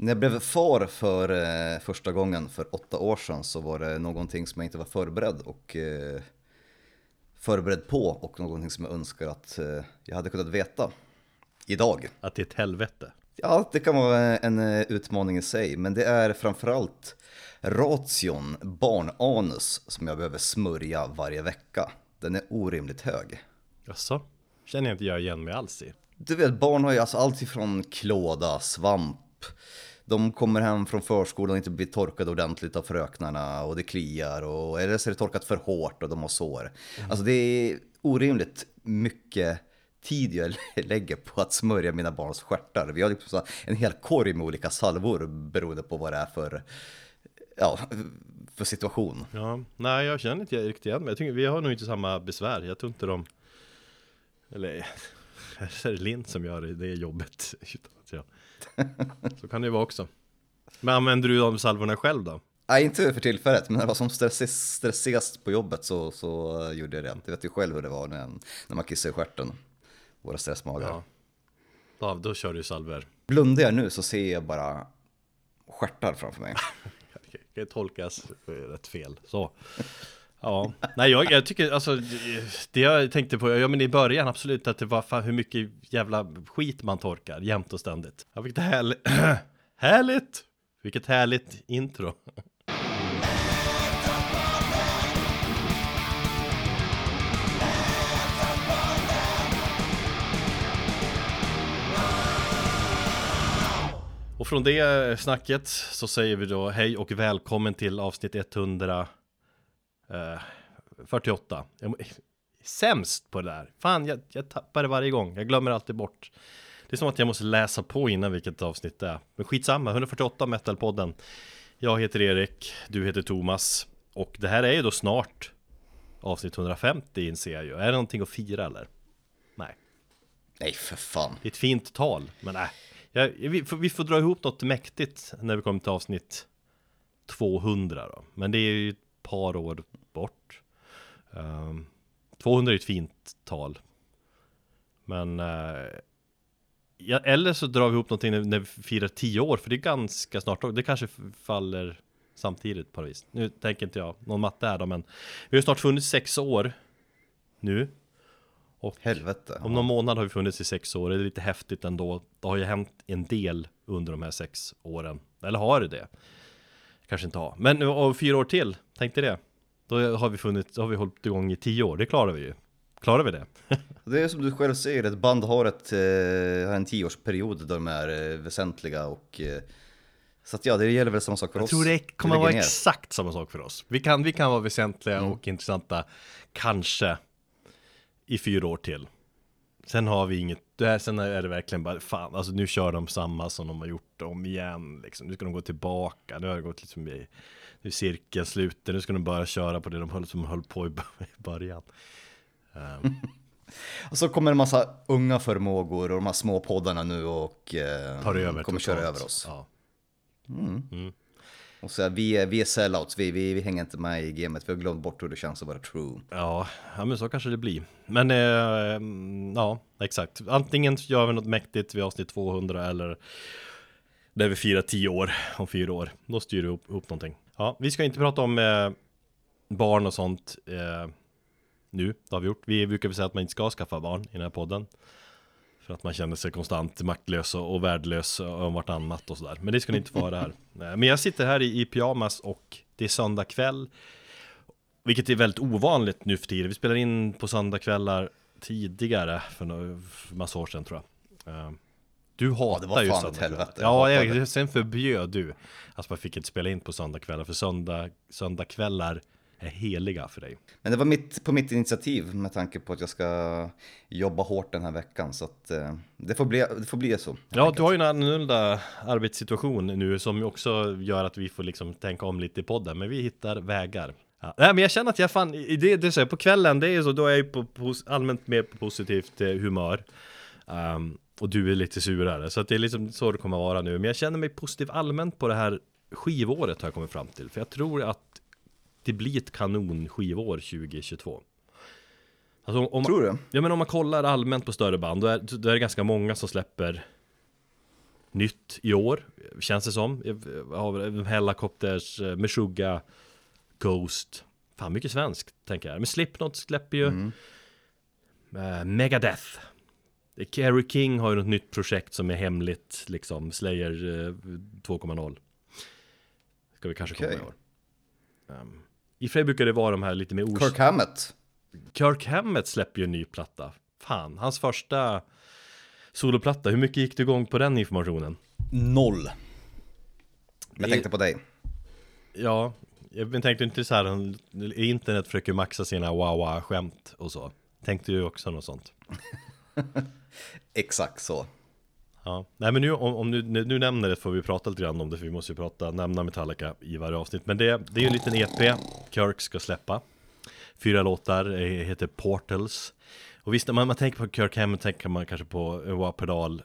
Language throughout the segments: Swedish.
När jag blev far för eh, första gången för åtta år sedan så var det någonting som jag inte var förberedd och eh, förberedd på och någonting som jag önskar att eh, jag hade kunnat veta idag. Att det är ett helvete. Ja, det kan vara en utmaning i sig, men det är framförallt ration barnanus som jag behöver smörja varje vecka. Den är orimligt hög. Jaså? Känner jag inte jag igen mig alls i. Du vet, barn har ju alltså allt ifrån klåda, svamp, de kommer hem från förskolan och inte blir torkade ordentligt av fröknarna och det kliar och eller så är det torkat för hårt och de har sår. Mm. Alltså det är orimligt mycket tid jag lägger på att smörja mina barns stjärtar. Vi har liksom en hel korg med olika salvor beroende på vad det är för, ja, för situation. Ja, nej jag känner inte riktigt igen mig. Jag tycker vi har nog inte samma besvär. Jag tror inte de, eller är det Lind som gör det jobbet. Så kan det ju vara också. Men använder du de salvorna själv då? Nej, inte för tillfället, men när det var som stressigast på jobbet så, så gjorde jag det. Du vet ju själv hur det var när, när man kissade i stjärten. Våra stressmagar. Ja. ja, då kör du salver. Blundar jag nu så ser jag bara stjärtar framför mig. det tolkas rätt fel. Så. Ja, nej jag, jag, tycker alltså Det jag tänkte på, ja men i början absolut att det var fan hur mycket jävla skit man torkar jämt och ständigt. Ja vilket härligt Härligt! Vilket härligt intro. Och från det snacket så säger vi då hej och välkommen till avsnitt 100 Eh, 48. Jag, sämst på det där. Fan, jag, jag tappar det varje gång. Jag glömmer alltid bort. Det är som att jag måste läsa på innan vilket avsnitt det är. Men skitsamma, 148 Metalpodden. Jag heter Erik, du heter Thomas. Och det här är ju då snart avsnitt 150 inser jag ju. Är det någonting att fira eller? Nej. Nej, för fan. Det är ett fint tal, men nej. Jag, vi, får, vi får dra ihop något mäktigt när vi kommer till avsnitt 200 då. Men det är ju par år bort. Um, ehm, 200 är ett fint tal. Men uh, ja, eller så drar vi ihop någonting när, när vi firar 10 år, för det är ganska snart. Det kanske faller samtidigt på vis. Nu tänker inte jag någon matte här då, men vi har snart funnits sex år nu. Och Helvete. Om någon månad har vi funnits i sex år, det är lite häftigt ändå. Det har ju hänt en del under de här sex åren. Eller har det det? Kanske inte har. Men och fyra år till, tänk dig det. Då har vi funnit, då har vi hållit igång i tio år, det klarar vi ju. Klarar vi det? det är som du själv säger, ett band har ett, eh, en tioårsperiod där de är eh, väsentliga och eh, så att ja, det gäller väl samma sak för jag oss. Jag tror det kommer att vara ner. exakt samma sak för oss. Vi kan, vi kan vara väsentliga mm. och intressanta, kanske, i fyra år till. Sen har vi inget, där, sen är det verkligen bara, fan, alltså nu kör de samma som de har gjort om igen, liksom. Nu ska de gå tillbaka, nu har det gått liksom i nu cirkeln sluten, nu ska de bara köra på det de höll, som höll på i början. Um. och så kommer en massa unga förmågor och de här små poddarna nu och eh, Tar över kommer köra över oss. Ja. Mm. Mm. Och så här, vi, är, vi är sellouts, vi, vi, vi hänger inte med i gamet, vi har glömt bort hur det känns att vara true. Ja, ja men så kanske det blir. Men eh, ja, exakt. Antingen gör vi något mäktigt vid avsnitt 200 eller där vi firar 10 år om fyra år. Då styr vi upp, upp någonting. Ja, vi ska inte prata om eh, barn och sånt eh, nu, det har vi gjort. Vi brukar väl säga att man inte ska skaffa barn i den här podden. För att man känner sig konstant maktlös och, värdelös om vartannat och sådär. Men det ska ni inte få höra här. Men jag sitter här i, i pyjamas och det är söndag kväll. Vilket är väldigt ovanligt nu för tiden. Vi spelar in på söndagkvällar tidigare för, för massa år sedan tror jag. Uh, du hatar ja, ju söndagkvällar. Ja, jag, sen förbjöd du att man fick inte spela in på söndagkvällar, för söndag, söndagkvällar är heliga för dig. Men det var mitt, på mitt initiativ med tanke på att jag ska jobba hårt den här veckan, så att eh, det, får bli, det får bli så. Ja, du har ju en annorlunda arbetssituation nu som också gör att vi får liksom tänka om lite i podden, men vi hittar vägar. Ja. Nej, men jag känner att jag fan, det, det är så här, på kvällen, det är så, då är jag på, på allmänt mer på positivt eh, humör. Um, och du är lite surare. Så att det är liksom så det kommer vara nu. Men jag känner mig positiv allmänt på det här skivåret har jag kommit fram till. För jag tror att det blir ett kanon skivår 2022. Alltså om, tror du? Ja men om man kollar allmänt på större band, då är, då är det ganska många som släpper nytt i år, känns det som. Hellacopters, eh, Meshuggah, Ghost. Fan mycket svenskt, tänker jag. Men Slipknot släpper ju mm. uh, Megadeth. Kerry King har ju något nytt projekt som är hemligt, liksom Slayer uh, 2.0. Ska vi kanske okay. komma i år. Um, I och för sig brukar det vara de här lite mer ors... Kirk Hammett. Kirk Hammett släpper ju en ny platta. Fan, hans första soloplatta, hur mycket gick du igång på den informationen? Noll. Jag tänkte på dig. Ja, jag tänkte inte så här, internet försöker maxa sina wow-skämt och så. Tänkte du också något sånt? Exakt så. Ja, nej men nu om, om du nu nämner det får vi prata lite grann om det för vi måste ju prata, nämna Metallica i varje avsnitt. Men det, det är ju en liten EP Kirk ska släppa. Fyra låtar, eh, heter Portals. Och visst, när man, man tänker på Kirk Hammett tänker man kanske på Wah Pedal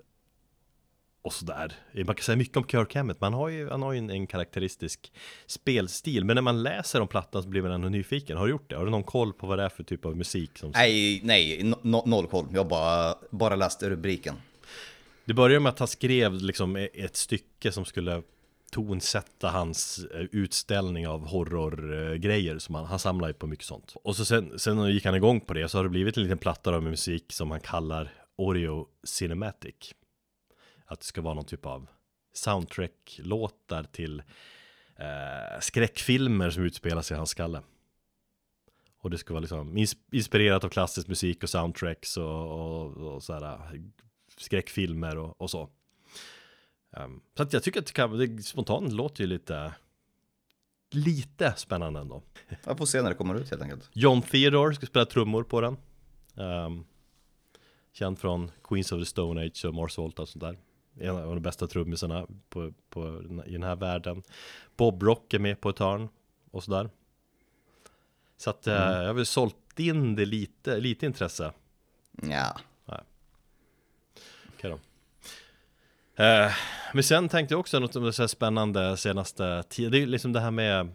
och sådär. Man kan säga mycket om Kirk Hammett, man har ju, han har ju en, en, karaktäristisk spelstil. Men när man läser om plattan så blir man ändå nyfiken. Har du gjort det? Har du någon koll på vad det är för typ av musik? Som... Nej, nej, no, noll koll. Jag har bara, bara läst rubriken. Det börjar med att han skrev liksom e-, ett stycke som skulle tonsätta hans eh, utställning av horrorgrejer som han, han samlar ju på mycket sånt. Och så sen, sen gick han igång på det så har det blivit en liten platta med musik som han kallar Oreo Cinematic. Att det ska vara någon typ av soundtrack-låtar till eh, skräckfilmer som utspelar sig i hans skalle. Och det ska vara liksom inspirerat av klassisk musik och soundtracks och, och, och sådär skräckfilmer och, och så. Um, så att jag tycker att det, kan, det spontant låter ju lite Lite spännande ändå. Jag får se när det kommer ut helt enkelt. John Theodore ska spela trummor på den. Um, Känd från Queens of the Stone Age och Mars Volta och sånt där. En av de bästa trummisarna på, på, i den här världen. Bob Rock är med på ett hörn och sådär. Så att uh, jag har väl sålt in det lite, lite intresse. Ja Okej då Eh, men sen tänkte jag också något som är så spännande senaste tiden, det är liksom det här med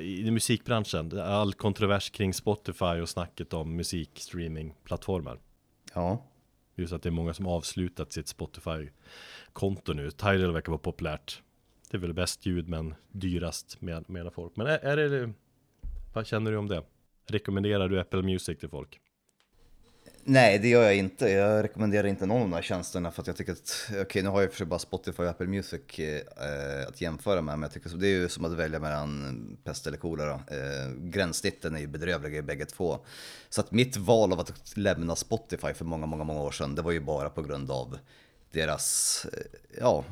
i musikbranschen, all kontrovers kring Spotify och snacket om musikstreamingplattformar. Ja. Just att det är många som avslutat sitt Spotify-konto nu. Tidal verkar vara populärt. Det är väl bäst ljud men dyrast med, menar folk. Men är, är det, vad känner du om det? Rekommenderar du Apple Music till folk? Nej, det gör jag inte. Jag rekommenderar inte någon av de här tjänsterna för att jag tycker att, okej okay, nu har jag för sig bara Spotify och Apple Music eh, att jämföra med, men jag tycker att det är ju som att välja mellan pest eller kolera. Eh, gränssnitten är ju bedrövliga i bägge två. Så att mitt val av att lämna Spotify för många, många, många år sedan, det var ju bara på grund av deras, eh, ja,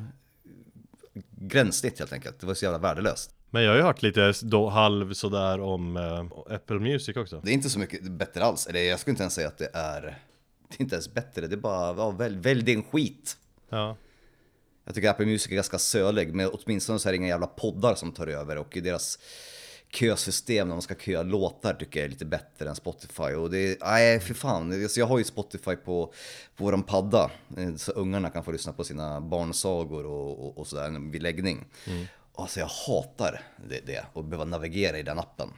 gränssnitt helt enkelt. Det var så jävla värdelöst. Men jag har ju hört lite då, halv sådär om äh, Apple Music också. Det är inte så mycket bättre alls. Eller jag skulle inte ens säga att det är... Det är inte ens bättre. Det är bara, ja, välj, välj din skit. Ja. Jag tycker Apple Music är ganska sölig. Men åtminstone så är det inga jävla poddar som tar över. Och deras kösystem när man ska köa låtar tycker jag är lite bättre än Spotify. Och det är, nej för fan. Jag har ju Spotify på, på våran padda. Eh, så ungarna kan få lyssna på sina barnsagor och, och, och sådär vid läggning. Mm. Alltså jag hatar det, det och behöva navigera i den appen.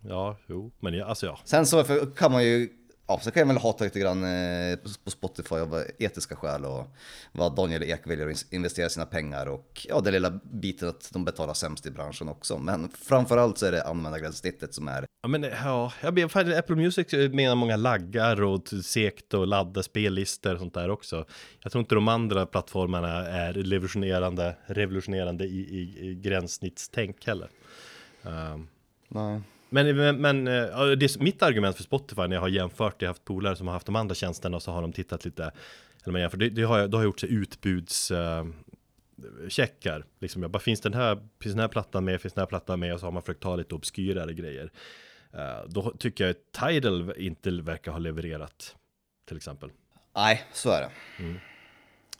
Ja, jo, men ja, alltså ja. Sen så kan man ju, ja, så kan jag väl hata lite grann eh, på Spotify av etiska skäl och vad Daniel Ek väljer att investera sina pengar och ja, den lilla biten att de betalar sämst i branschen också. Men framförallt så är det användargränssnittet som är. Ja, men ja, jag ber, fan, Apple Music menar många laggar och sekt och ladda spellistor och sånt där också. Jag tror inte de andra plattformarna är revolutionerande, revolutionerande i, i, i gränssnittstänk heller. Um, Nej. Men, men, men det är mitt argument för Spotify när jag har jämfört, jag har haft polare som har haft de andra tjänsterna och så har de tittat lite, eller man jämför, det, det har jag, då har gjort sig utbuds checkar, liksom jag bara finns den här, finns den här plattan med, finns den här plattan med och så har man försökt ta lite obskyrare grejer. Uh, då tycker jag att Tidal inte verkar ha levererat, till exempel. Nej, så är det. Mm.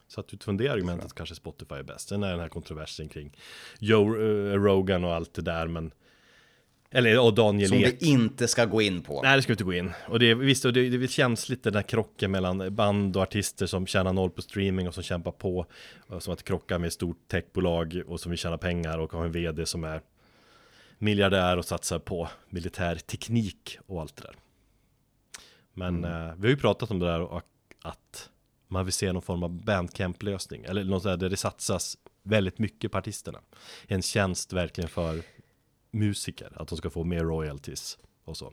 Så att utifrån det argumentet kanske Spotify är bäst. Sen är den här kontroversen kring Joe uh, Rogan och allt det där, men eller och Daniel Som Ek. vi inte ska gå in på. Nej, det ska vi inte gå in. Och det, visst, och det, det känns lite den här krocken mellan band och artister som tjänar noll på streaming och som kämpar på. Och som att krocka med ett stort techbolag och som vill tjäna pengar och har en vd som är miljardär och satsar på militär teknik och allt det där. Men mm. eh, vi har ju pratat om det där och att Man vill se någon form av bandcamp-lösning Eller något där det satsas väldigt mycket på artisterna En tjänst verkligen för musiker Att de ska få mer royalties och så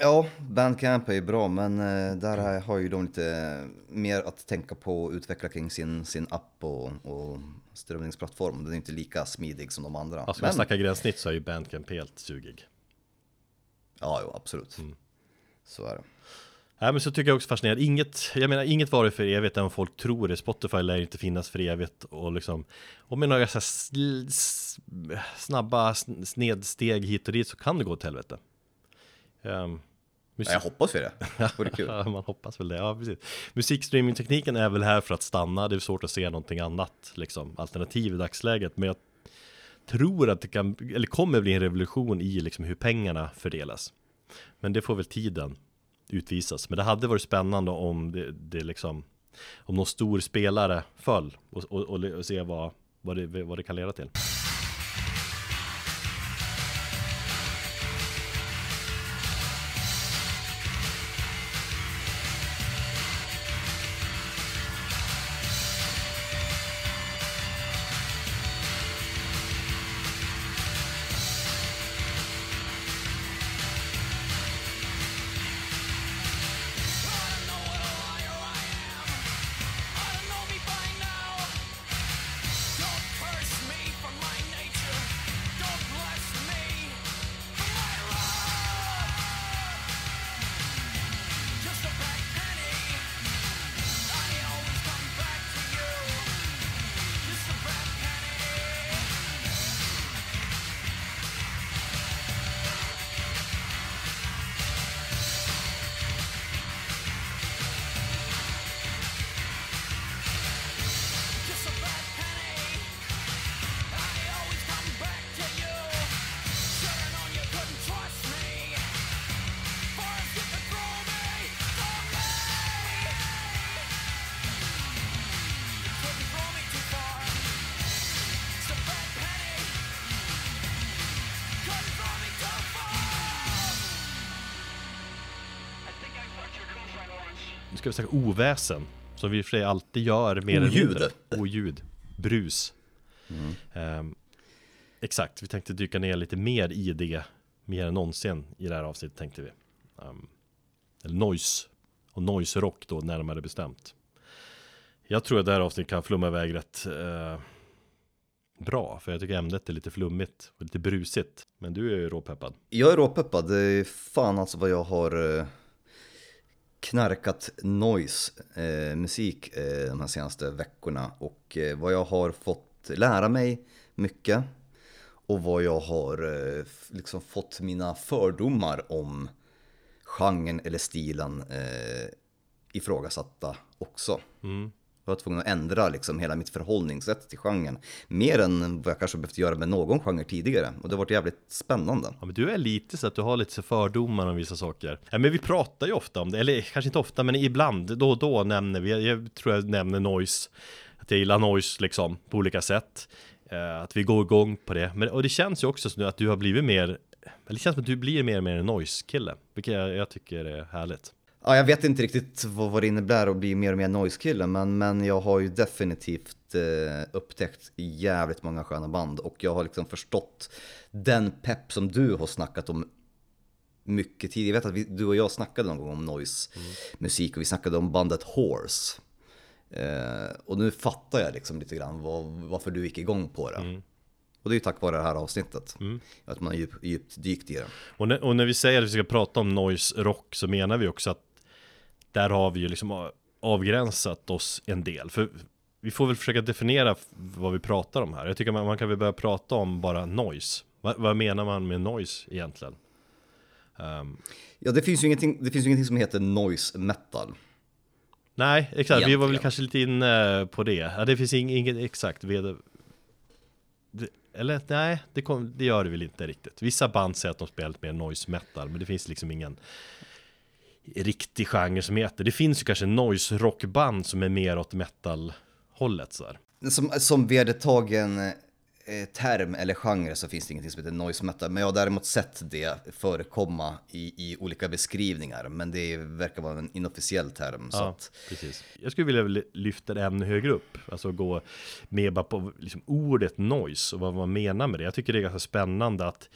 Ja, Bandcamp är ju bra, men eh, där har ju de lite mer att tänka på och utveckla kring sin, sin app och, och strömningsplattform. Den är inte lika smidig som de andra. Alltså, men... snackar gränssnitt så är ju Bandcamp helt sugig. Ja, jo, absolut. Mm. Så är det. Nej men så tycker jag också fascinerande, inget, jag menar inget varar för evigt än folk tror det, Spotify lär inte finnas för evigt och liksom Och med några så snabba snedsteg hit och dit så kan det gå åt helvete. Um, musik... Jag hoppas vi det, det kul. Ja man hoppas väl det, ja precis. Musikstreamingtekniken är väl här för att stanna, det är svårt att se någonting annat liksom Alternativ i dagsläget, men jag tror att det kan, eller kommer bli en revolution i liksom hur pengarna fördelas. Men det får väl tiden utvisas. Men det hade varit spännande om det, det liksom om någon stor spelare föll och, och, och, se vad, vad, det, vad det kan leda till. Ska vi säga oväsen. Som vi för sig alltid gör mer Oljud. eller mindre. Oljud. Brus. Mm. Um, exakt, vi tänkte dyka ner lite mer i det. Mer än någonsin i det här avsnittet tänkte vi. Um, eller noise. Och noise rock då närmare bestämt. Jag tror att det här avsnittet kan flumma iväg rätt uh, bra. För jag tycker ämnet är lite flummigt och lite brusigt. Men du är ju råpeppad. Jag är råpeppad. Det är fan alltså vad jag har uh knarkat noise eh, musik eh, de här senaste veckorna och eh, vad jag har fått lära mig mycket och vad jag har eh, liksom fått mina fördomar om genren eller stilen eh, ifrågasatta också. Mm. Jag var tvungen att ändra liksom hela mitt förhållningssätt till genren. Mer än vad jag kanske behövt göra med någon genre tidigare. Och det har varit jävligt spännande. Ja, men du är lite så att du har lite fördomar om vissa saker. Ja, men vi pratar ju ofta om det, eller kanske inte ofta, men ibland, då och då nämner vi, jag tror jag nämner noise, att jag gillar noise liksom på olika sätt. Eh, att vi går igång på det. Men, och det känns ju också som att du har blivit mer, eller det känns som att du blir mer och mer en noise-kille. Vilket jag, jag tycker är härligt. Ja, jag vet inte riktigt vad, vad det innebär att bli mer och mer noise-kille, men, men jag har ju definitivt eh, upptäckt jävligt många sköna band och jag har liksom förstått den pepp som du har snackat om mycket tidigare. Jag vet att vi, du och jag snackade någon gång om noise-musik och vi snackade om bandet Horse. Eh, och nu fattar jag liksom lite grann var, varför du gick igång på det. Mm. Och det är ju tack vare det här avsnittet. Mm. Att man har djup, djupt dykt i det. Och när, och när vi säger att vi ska prata om noise rock så menar vi också att där har vi ju liksom avgränsat oss en del. För vi får väl försöka definiera vad vi pratar om här. Jag tycker man, man kan väl börja prata om bara noise. Va, vad menar man med noise egentligen? Um, ja, det finns ju ingenting, det finns ju ingenting som heter noise metal. Nej, exakt. Egentligen. Vi var väl kanske lite inne på det. Ja, det finns inget exakt. Ved, det, eller nej, det, kom, det gör det väl inte riktigt. Vissa band säger att de spelat mer noise metal, men det finns liksom ingen riktig genre som heter. Det finns ju kanske noise rockband som är mer åt metal hållet så här. Som, som vedertagen eh, term eller genre så finns det ingenting som heter noise metal. Men jag har däremot sett det förekomma i, i olika beskrivningar. Men det verkar vara en inofficiell term. Så Ja, att, precis. Jag skulle vilja lyfta det ännu högre upp. Alltså gå med bara på liksom ordet noise och vad man menar med det. Jag tycker det är ganska spännande att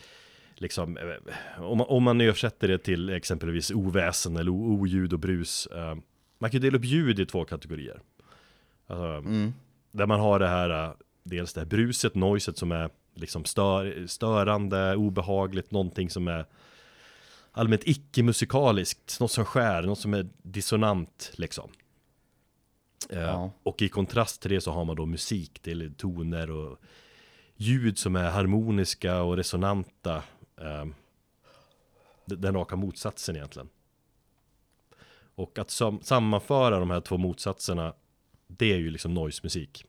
liksom, eh, om man, om man översätter det till exempelvis oväsen eller oljud och brus. Eh, man kan ju dela upp ljud i två kategorier. Alltså, Där man har det här, eh, dels det här bruset, noiset som är liksom stör, störande, obehagligt, någonting som är allmänt icke-musikaliskt, något som skär, något som är dissonant liksom. Ja. Och i kontrast till det så har man då musik, det är toner och ljud som är harmoniska och resonanta. Eh, d- den raka motsatsen egentligen. Och att sam- sammanföra de här två motsatserna, det är ju liksom noise-musik.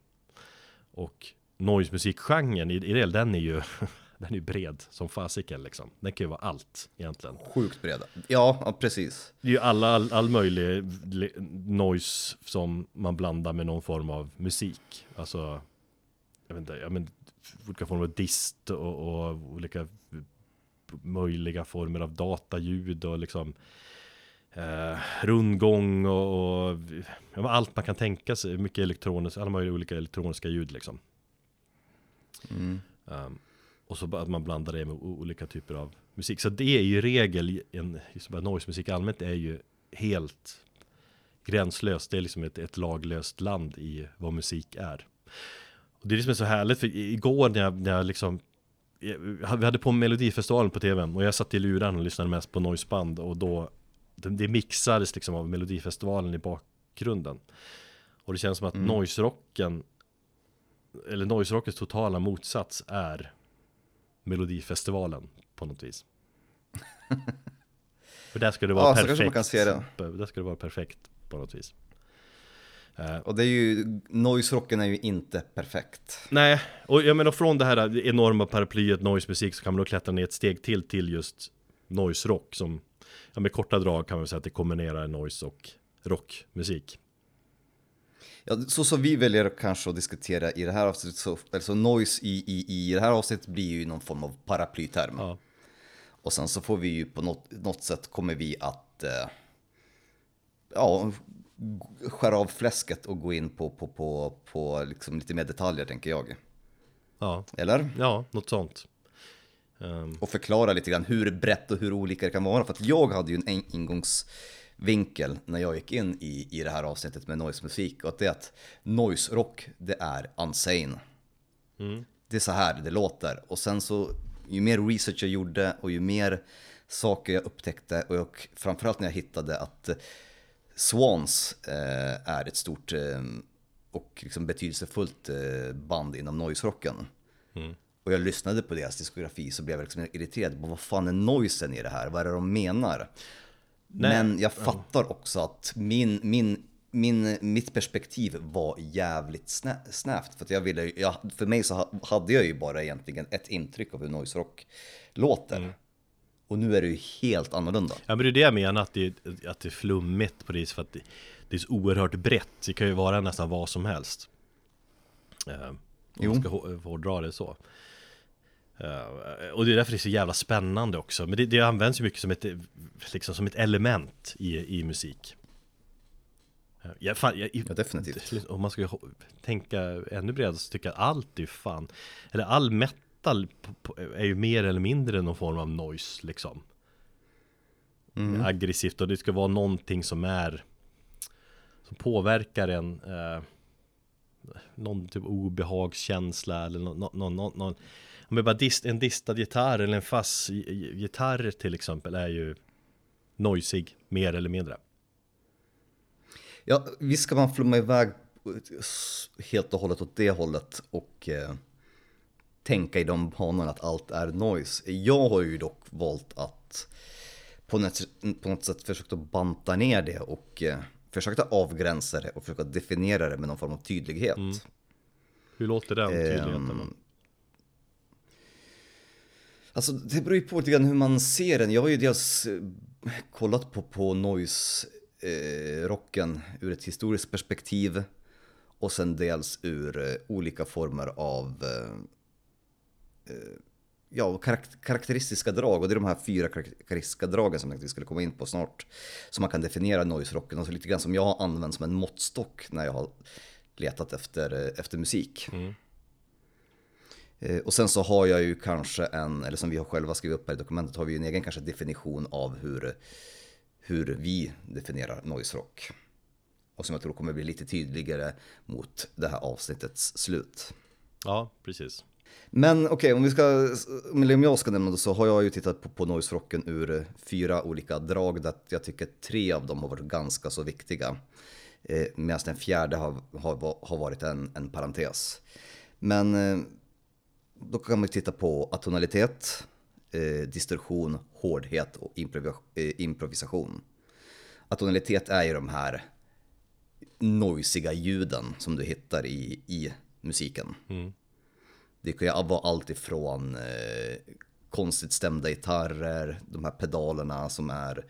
Och noise-musikgenren i, det, den är ju den är bred som fasiken liksom. Den kan ju vara allt egentligen. sjukt breda. Ja, ja, precis. Det är ju alla, all, all möjlig noise som man blandar med någon form av musik. Alltså, jag vet inte, jag men, olika former av dist och, och olika möjliga former av dataljud och liksom eh, rundgång och, och ja, allt man kan tänka sig, mycket elektroniskt, alla möjliga olika elektroniska ljud liksom. Mm. Um, och så att man blandar det med olika typer av musik. Så det är ju i regel, en, just bara noise-musik allmänt är ju helt gränslöst. Det är liksom ett, ett laglöst land i vad musik är. Och det är det som är så härligt, för igår när jag, när jag liksom vi hade på Melodifestivalen på tv och jag satt i luren och lyssnade mest på noiseband och då det, det mixades liksom av Melodifestivalen i bakgrunden. Och det känns som att Mm. noise-rocken eller noise-rockens totala motsats är Melodifestivalen på något vis. För där ska det vara Ja, perfekt. Där ska det vara perfekt på något vis. Eh, Och det är ju, noise-rocken är ju inte perfekt. Nej, och jag menar från det här enorma paraplyet noise-musik så kan man då klättra ner ett steg till till just noise-rock som ja, med korta drag kan man säga att det kombinerar noise och rockmusik. Ja, så som vi väljer kanske att diskutera i det här avsnittet, så, alltså noise i, i, i det här avsnittet blir ju någon form av paraplyterm. Ja. Och sen så får vi ju på något, något sätt kommer vi att eh, ja, skära av fläsket och gå in på, på, på, på liksom lite mer detaljer tänker jag. Ja, Eller? ja något sånt. Ehm, Och förklara lite grann hur brett och hur olika det kan vara. För att jag hade ju en ingångsvinkel när jag gick in i, i det här avsnittet med noise-musik. Och att det är att noise-rock, det är unsane. mm, det är så här det låter. Och sen så, ju mer research jag gjorde och ju mer saker jag upptäckte och jag, framförallt när jag hittade att Swans eh, är ett stort eh, och liksom betydelsefullt eh, band inom noise-rocken. mm. Och jag lyssnade på deras diskografi så blev jag liksom irriterad på vad fan är noisen i det här? Vad är det de menar? Nej, Men jag fattar också att min, min, min, mitt perspektiv var jävligt snä, snävt. För, jag ville, jag, för mig så ha- hade jag ju bara egentligen ett intryck av hur noise rock låter. Och nu är det ju helt annorlunda. Ja men det är det jag menar att det, att det är flummigt på det för att det, det är så oerhört brett. Det kan ju vara nästan vad som helst. Eh, om Jo. man ska hå- hårdra det så. Eh, och det är därför det är så jävla spännande också. Men det, det används ju mycket som ett, liksom som ett element i, i musik. Eh, Ja, fan, jag, Ja, definitivt. om man ska tänka ännu bredare så tycker jag att allt är fan Eller all metal på- är ju mer eller mindre någon form av noise liksom. Aggressivt och det ska vara någonting som är Som påverkar en eh, Någon typ obehagskänsla eller någon, någon, någon, någon Om jag bara dist, en distad gitarr eller en fass gitarr till exempel är ju Noisig, mer eller mindre. Ja, visst ska man flumma iväg helt och hållet åt det hållet och eh, tänka i de banorna att allt är noise. Jag har ju dock valt att på något, på något sätt försökt att banta ner det och eh, försökt att avgränsa det och försöka definiera det med någon form av tydlighet. Hur låter den tydligheten? då? Ehm, Alltså det beror ju på lite grann hur man ser den. Jag har ju dels eh, kollat på, på noise eh, rocken ur ett historiskt perspektiv och sen dels ur eh, olika former av ja, karaktäristiska drag och det är de här fyra karaktäristiska dragen som vi skulle komma in på snart. Som man kan definiera noise-rocken och så lite grann som jag har använt som en måttstock när jag har letat efter, efter musik. Mm. Och sen så har jag ju kanske en, eller som vi har själva skrivit upp här i dokumentet, har vi ju en egen kanske definition av hur, hur vi definierar noise-rock. Och som jag tror kommer bli lite tydligare mot det här avsnittets slut. Ja, precis. Men okej, okay, om vi ska, om jag ska nämna det så har jag ju tittat på, på noise-rocken ur eh, fyra olika drag där jag tycker tre av dem har varit ganska så viktiga. Eh, Medan den fjärde har, har, har varit en, en parentes. Men eh, då kan man titta på atonalitet, eh, distorsion, hårdhet och improv eh, improvisation. Atonalitet är ju de här noisiga ljuden som du hittar i, i musiken. Mm. Det kan ju vara allt ifrån eh, konstigt stämda gitarrer, de här pedalerna som är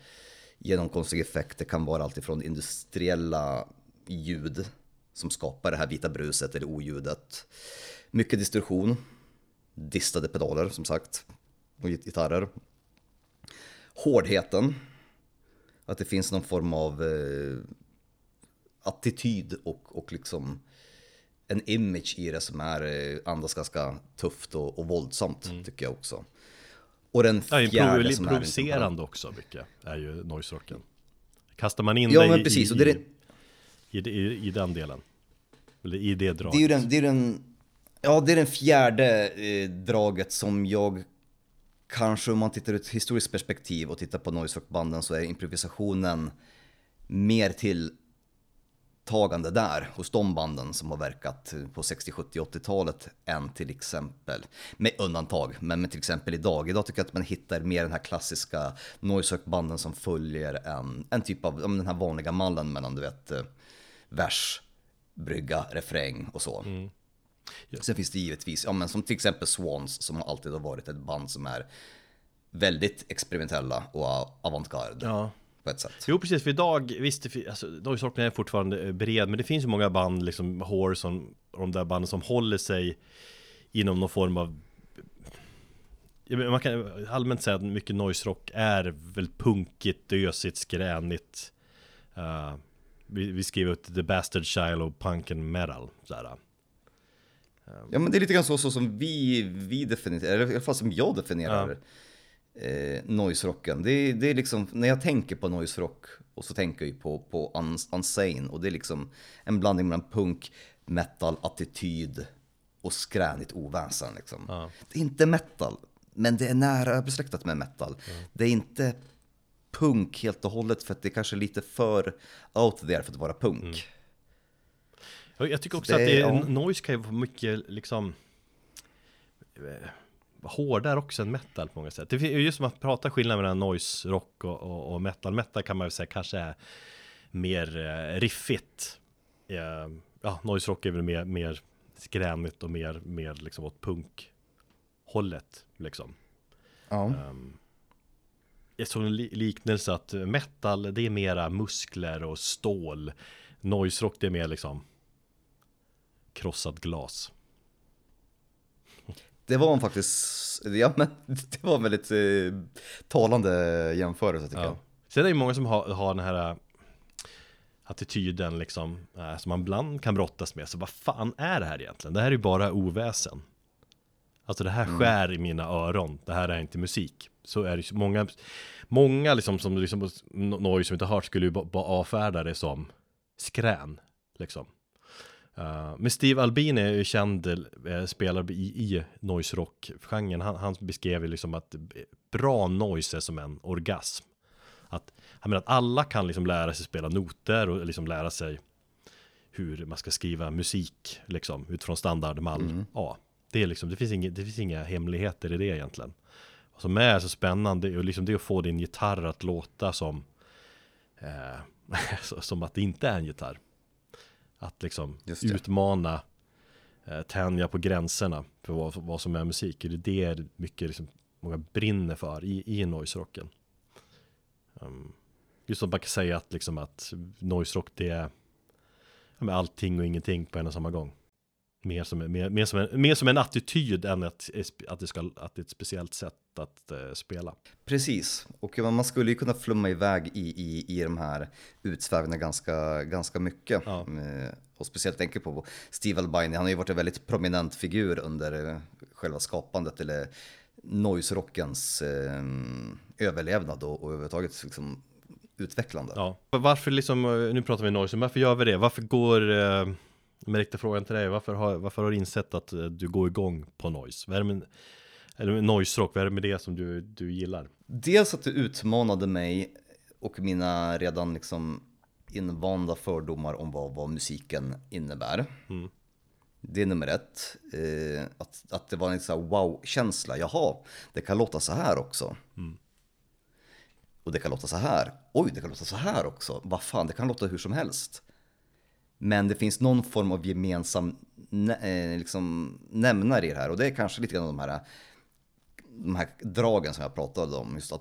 genom konstiga effekter kan vara allt ifrån industriella ljud som skapar det här vita bruset eller oljudet. Mycket distorsion, distade pedaler som sagt, och gitarrer. Hårdheten, att det finns någon form av eh, attityd och, och liksom en image i det som är eh, andas ganska tufft och, och våldsamt mm. tycker jag också. Och den fjärde ja, som är provocerande också mycket är ju noise rocken. Kastar man in ja, dig precis, i, det är i, i, i, den delen. Eller i det draget. Det är ju den, det är den, ja, det är den fjärde eh, draget som jag kanske om man tittar ur ett historiskt perspektiv och tittar på noise rock-banden så är improvisationen mer till tagande där hos de banden som har verkat på 60, 70, 80-talet än till exempel, med undantag, men med till exempel idag. Idag tycker jag att man hittar mer den här klassiska noise banden som följer en, en typ av, den här vanliga mallen mellan du vet eh, vers, brygga, refräng och så. Mm. Ja. Sen finns det givetvis, ja men som till exempel Swans som alltid har varit ett band som är väldigt experimentella och avantgarde. Ja på ett sätt. Jo precis, för idag, visst, alltså, Noise är fortfarande eh, bred, men det finns ju många band, liksom Horse och de där banden som håller sig inom någon form av man kan allmänt säga att mycket noise rock är väl punkigt, dösigt, skränigt uh, vi, vi skriver ut The Bastard Child of Punk and Metal sådär. Um, ja men det är lite grann så, så som vi, vi definierar, eller i alla fall som jag definierar ja eh, noise-rocken. Det, det, är liksom, när jag tänker på noise-rock och så tänker jag på, på Unsane och det är liksom en blandning mellan punk, metal, attityd och skränigt oväsen liksom. Ja. Det är inte metal, men det är nära besläktat med metal. Ja. Det är inte punk helt och hållet för att det är kanske lite för out there för att vara punk. Mm. Jag tycker också det, att det är, ja. noise kan ju vara mycket liksom eh, hårdare också än metal på många sätt. Det är just som att prata skillnad mellan noise rock och, och, och, metal. Metal kan man väl säga kanske är mer eh, riffigt. Eh, ja, noise rock är väl mer, mer skränigt och mer, mer liksom åt punkhållet liksom. Ja. Um, jag såg en liknelse att metal det är mera muskler och stål. Noise rock det är mer liksom krossat glas. Det var en faktiskt, ja men det var en väldigt eh, talande jämförelse tycker ja. jag. Sen är det ju många som har, har den här äh, attityden liksom, äh, som man ibland kan brottas med. Så vad fan är det här egentligen? Det här är ju bara oväsen. Alltså det här mm. skär i mina öron, det här är inte musik. Så är det ju många, många liksom som liksom, noise som inte har hört skulle ju bara avfärda det som skrän. Liksom. Uh, men Steve Albini är ju känd uh, spelare i, i noise rock-genren. Han, han beskrev ju liksom att bra noise är som en orgasm. Att, han menar att alla kan liksom lära sig spela noter och liksom lära sig hur man ska skriva musik liksom utifrån standardmall mm. A. Det, är liksom, det, finns inga, det finns inga hemligheter i det egentligen. Vad som är så spännande är liksom det att få din gitarr att låta som eh, som att det inte är en gitarr. Att liksom utmana, eh, tänja på gränserna för vad, vad som är musik. Det är det mycket liksom, många brinner för i, i noise-rocken. Um, just som man kan säga att, liksom, att noise-rock det är ja, allting och ingenting på en och samma gång. Mer som, mer, mer, som en, mer som en attityd än att, att, det ska, att det är ett speciellt sätt att uh, spela. Precis, och man skulle ju kunna flumma iväg i, i, i de här utsvävningarna ganska, ganska mycket. Ja. Uh, och speciellt tänker på Steve Albini, han har ju varit en väldigt prominent figur under uh, själva skapandet, eller noise-rockens överlevnad och, och överhuvudtaget liksom, utvecklande. Ja. Varför liksom, nu pratar vi noise, varför gör vi det? Varför går men riktiga frågan till dig, varför har, varför har du insett att eh, du går igång på noise? Vad är det med, eller noise rock, vad är det med det som du, du gillar? Dels att du utmanade mig och mina redan liksom invanda fördomar om vad, vad musiken innebär. Mm. Det är nummer ett. Eh, att, att det var en sån wow-känsla. Jaha, det kan låta så här också. Mm. Och det kan låta så här. Oj, det kan låta så här också. Vad fan, det kan låta hur som helst. Men det finns någon form av gemensam eh, liksom, nämnare i det här och det är kanske lite grann de här, de här dragen som jag pratade om, just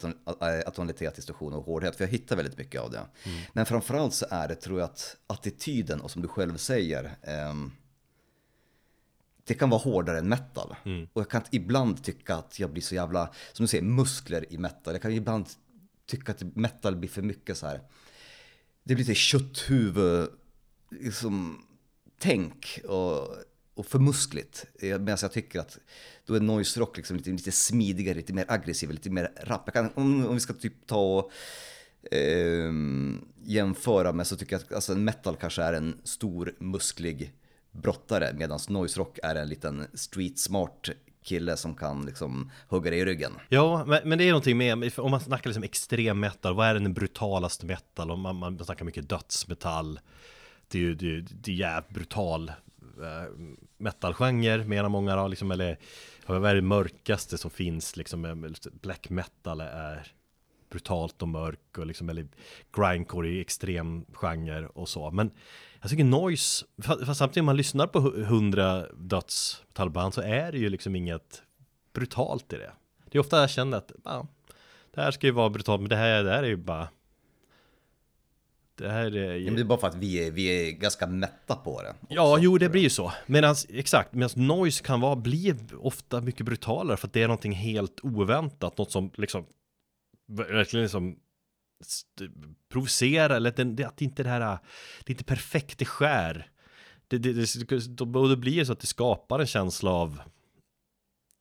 atonalitet, distorsion och hårdhet, för jag hittar väldigt mycket av det. Mm. Men framförallt så är det, tror jag, att attityden och som du själv säger, eh, det kan vara hårdare än metal. Mm. Och jag kan ibland tycka att jag blir så jävla, som du säger, muskler i metal. Jag kan ibland tycka att metal blir för mycket så här. Det blir lite kötthuvud liksom, tänk och, och för muskligt. Eh, medan jag tycker att då är noise rock liksom lite, lite smidigare, lite mer aggressiv, lite mer rapp. Kan, om, om vi ska typ ta och eh, jämföra med så tycker jag att alltså, metal kanske är en stor musklig brottare medan noise rock är en liten street smart kille som kan liksom hugga dig i ryggen. Ja, men, men det är någonting med, om man snackar liksom extrem metal, vad är den brutalaste metal? Om man, man snackar mycket dödsmetall, det är ju det, det är jävligt brutal äh, metalgenre menar många då, liksom, eller vad är det mörkaste som finns liksom, eh, black metal är brutalt och mörk och liksom, eller grindcore i extrem genre och så, men jag tycker noise, fast samtidigt om man lyssnar på hundra dödsmetallband så är det ju liksom inget brutalt i det. Det är ofta jag känner att, ja, det här ska ju vara brutalt, men det här, det här är ju bara det här är ju... Det är bara för att vi är, vi är ganska mätta på det. Också. Ja, jo det blir ju så. Medan, exakt, medan noise kan vara, bli ofta mycket brutalare för att det är någonting helt oväntat. Något som liksom, verkligen liksom provocerar, eller att det, att inte det här, det är inte perfekt, det skär. Det, det, det, och det blir så att det skapar en känsla av